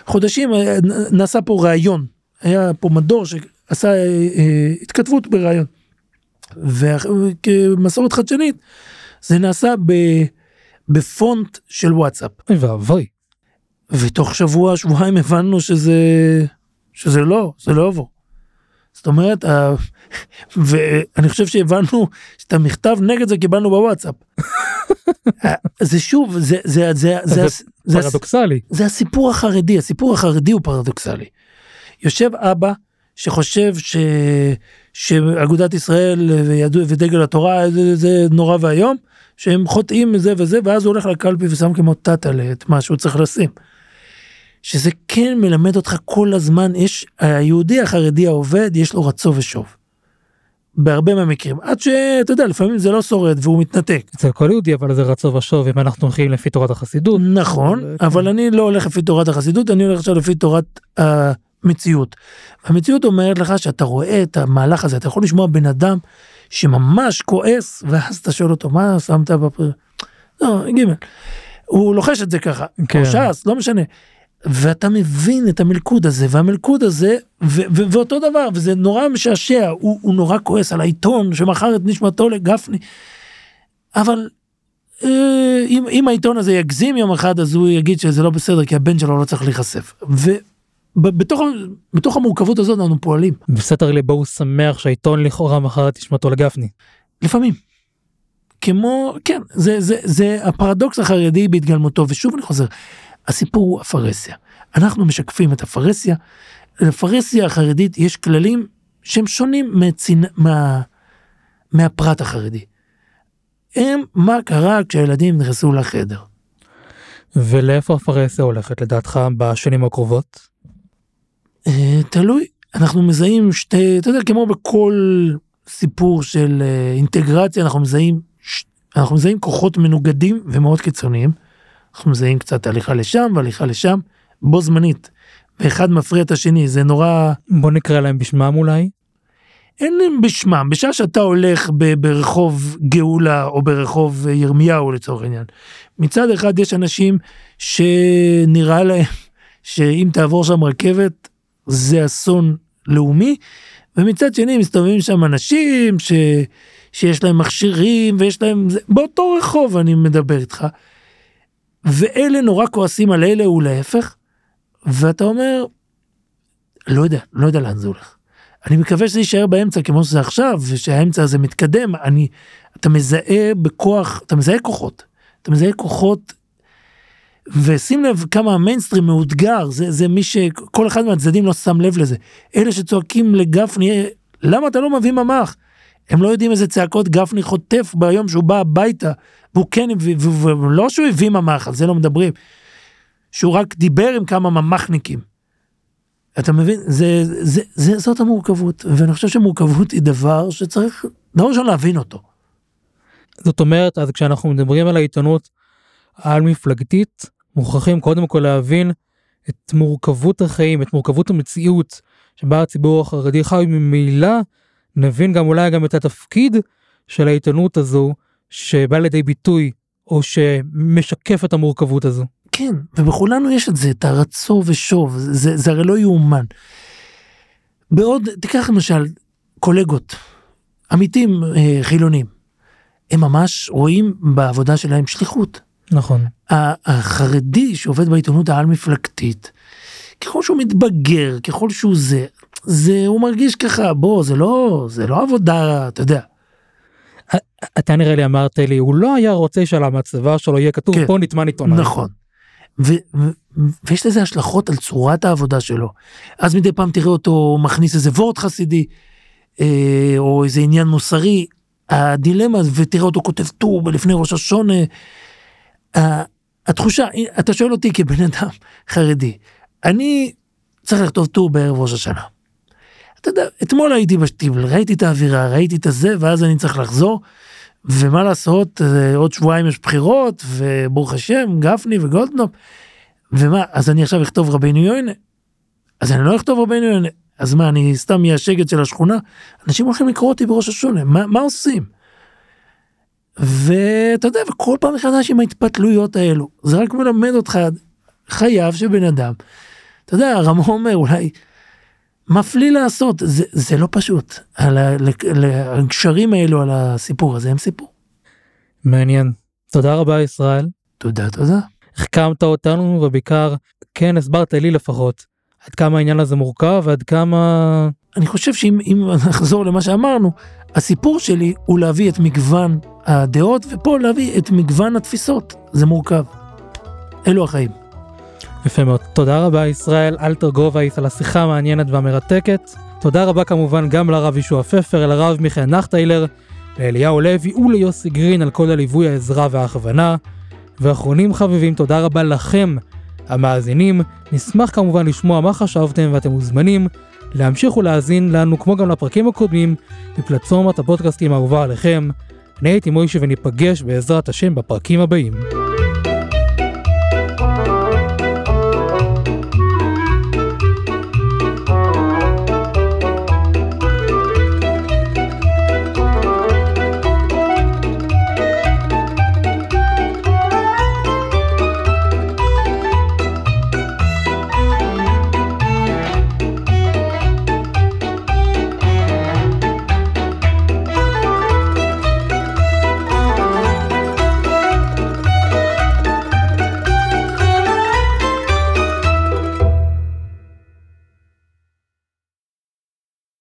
חודשים, אה, נעשה פה ראיון, היה פה מדור שעשה אה, אה, התכתבות בראיון. וכמסורת חדשנית, זה נעשה ב, בפונט של וואטסאפ. אוי ואבוי. ותוך שבוע, שבועיים הבנו שזה, שזה לא, זה לא יבוא. זאת אומרת, ה- ואני חושב שהבנו את המכתב נגד זה קיבלנו בוואטסאפ. זה שוב, זה, זה, זה, זה, זה זה, פרדוקסלי. זה הסיפור החרדי, הסיפור החרדי הוא פרדוקסלי. יושב אבא שחושב ש... שאגודת ישראל ויהדות ודגל התורה זה, זה נורא ואיום, שהם חוטאים מזה וזה, ואז הוא הולך לקלפי ושם כמו טאטה את מה שהוא צריך לשים. שזה כן מלמד אותך כל הזמן, יש, היהודי החרדי העובד, יש לו רצו ושוב. בהרבה מהמקרים, עד שאתה יודע, לפעמים זה לא שורד והוא מתנתק. אצל כל יהודי אבל זה רצו ושוב אם אנחנו הולכים לפי תורת החסידות. נכון, אבל, כן. אבל אני לא הולך לפי תורת החסידות, אני הולך עכשיו לפי תורת המציאות. המציאות אומרת לך שאתה רואה את המהלך הזה, אתה יכול לשמוע בן אדם שממש כועס, ואז אתה שואל אותו, מה שמת בפר... לא, גימל. הוא לוחש את זה ככה, כן. או ש"ס, לא משנה. ואתה מבין את המלכוד הזה, והמלכוד הזה, ו- ו- ואותו דבר, וזה נורא משעשע, הוא, הוא נורא כועס על העיתון שמכר את נשמתו לגפני. אבל אה, אם, אם העיתון הזה יגזים יום אחד אז הוא יגיד שזה לא בסדר כי הבן שלו לא צריך להיחשף. ובתוך בתוך המורכבות הזאת אנחנו פועלים בסתר ליבו הוא שמח שהעיתון לכאורה מכר את נשמתו לגפני. לפעמים. כמו כן זה זה זה הפרדוקס החרדי בהתגלמותו ושוב אני חוזר הסיפור הוא הפרהסיה אנחנו משקפים את הפרהסיה. לפרהסיה החרדית יש כללים שהם שונים מצינ... מה... מהפרט החרדי. הם מה קרה כשהילדים נכנסו לחדר. ולאיפה הפרהסיה הולכת לדעתך בשנים הקרובות? אה, תלוי, אנחנו מזהים שתי, אתה יודע, כמו בכל סיפור של אה, אינטגרציה, אנחנו מזהים, אנחנו מזהים כוחות מנוגדים ומאוד קיצוניים. אנחנו מזהים קצת הליכה לשם והליכה לשם, בו זמנית. ואחד מפריע את השני, זה נורא, בוא נקרא להם בשמם אולי. אין להם בשמם, בשעה שאתה הולך ב- ברחוב גאולה או ברחוב ירמיהו לצורך העניין. מצד אחד יש אנשים שנראה להם שאם תעבור שם רכבת זה אסון לאומי, ומצד שני מסתובבים שם אנשים ש... שיש להם מכשירים ויש להם, זה... באותו רחוב אני מדבר איתך. ואלה נורא כועסים על אלה ולהפך, ואתה אומר, לא יודע, לא יודע לאן זה הולך. אני מקווה שזה יישאר באמצע כמו שזה עכשיו, ושהאמצע הזה מתקדם, אני, אתה מזהה בכוח, אתה מזהה כוחות, אתה מזהה כוחות, ושים לב כמה המיינסטרים מאותגר, זה, זה מי שכל אחד מהצדדים לא שם לב לזה. אלה שצועקים לגפני, למה אתה לא מביא ממ"ח? הם לא יודעים איזה צעקות גפני חוטף ביום שהוא בא הביתה, והוא כן ולא שהוא הביא ממ"ח, על זה לא מדברים, שהוא רק דיבר עם כמה ממ"חניקים. אתה מבין? זה, זה, זה, זאת המורכבות, ואני חושב שמורכבות היא דבר שצריך, דבר ראשון להבין אותו. זאת אומרת אז כשאנחנו מדברים על העיתונות על מפלגתית מוכרחים קודם כל להבין את מורכבות החיים את מורכבות המציאות שבה הציבור החרדי חי ממילא נבין גם אולי גם את התפקיד של העיתונות הזו שבא לידי ביטוי או שמשקף את המורכבות הזו. כן, ובכולנו יש את זה, את הרצו ושוב, זה, זה הרי לא יאומן. בעוד, תיקח למשל קולגות, עמיתים אה, חילונים, הם ממש רואים בעבודה שלהם שליחות. נכון. החרדי שעובד בעיתונות העל מפלגתית, ככל שהוא מתבגר, ככל שהוא זה, זה הוא מרגיש ככה, בוא, זה לא, זה לא עבודה, אתה יודע. אתה נראה לי אמרת לי הוא לא היה רוצה שעל המצבה שלו יהיה כתוב כן. פה נטמן עיתונאי. נכון. ו- ו- ויש לזה השלכות על צורת העבודה שלו. אז מדי פעם תראה אותו מכניס איזה וורט חסידי, אה, או איזה עניין מוסרי, הדילמה, ותראה אותו כותב טור לפני ראש השונה. ה- התחושה, אתה שואל אותי כבן אדם חרדי, אני צריך לכתוב טור בערב ראש השנה. אתה יודע, אתמול הייתי בשטיבל, ראיתי את האווירה, ראיתי את הזה, ואז אני צריך לחזור, ומה לעשות, אה, עוד שבועיים יש בחירות, וברוך השם, גפני וגולדנופ, ומה, אז אני עכשיו אכתוב רבנו יוינה? אז אני לא אכתוב רבנו יוינה. אז מה, אני סתם אהיה השקט של השכונה? אנשים הולכים לקרוא אותי בראש השונה, מה, מה עושים? ואתה יודע, וכל פעם מחדש עם ההתפתלויות האלו, זה רק מלמד אותך חייו של בן אדם. אתה יודע, הרמ"א אומר אולי, מפליא לעשות, זה, זה לא פשוט. על הגשרים האלו על הסיפור הזה הם סיפור. מעניין. תודה רבה ישראל. תודה, תודה. החכמת אותנו ובעיקר כן הסברת לי לפחות עד כמה העניין הזה מורכב ועד כמה אני חושב שאם נחזור למה שאמרנו, הסיפור שלי הוא להביא את מגוון הדעות, ופה להביא את מגוון התפיסות. זה מורכב. אלו החיים. יפה מאוד. תודה רבה ישראל אלתר גובייס על השיחה המעניינת והמרתקת. תודה רבה כמובן גם לרב ישוע פפר, לרב מיכאל נחטיילר, לאליהו לוי וליוסי גרין על כל הליווי, העזרה וההכוונה. ואחרונים חביבים, תודה רבה לכם, המאזינים. נשמח כמובן לשמוע מה חשבתם ואתם מוזמנים להמשיך ולהאזין לנו כמו גם לפרקים הקודמים בפלטפורמת הפודקאסטים האהובה עליכם. אני הייתי מוישה וניפגש בעזרת השם בפרקים הבאים.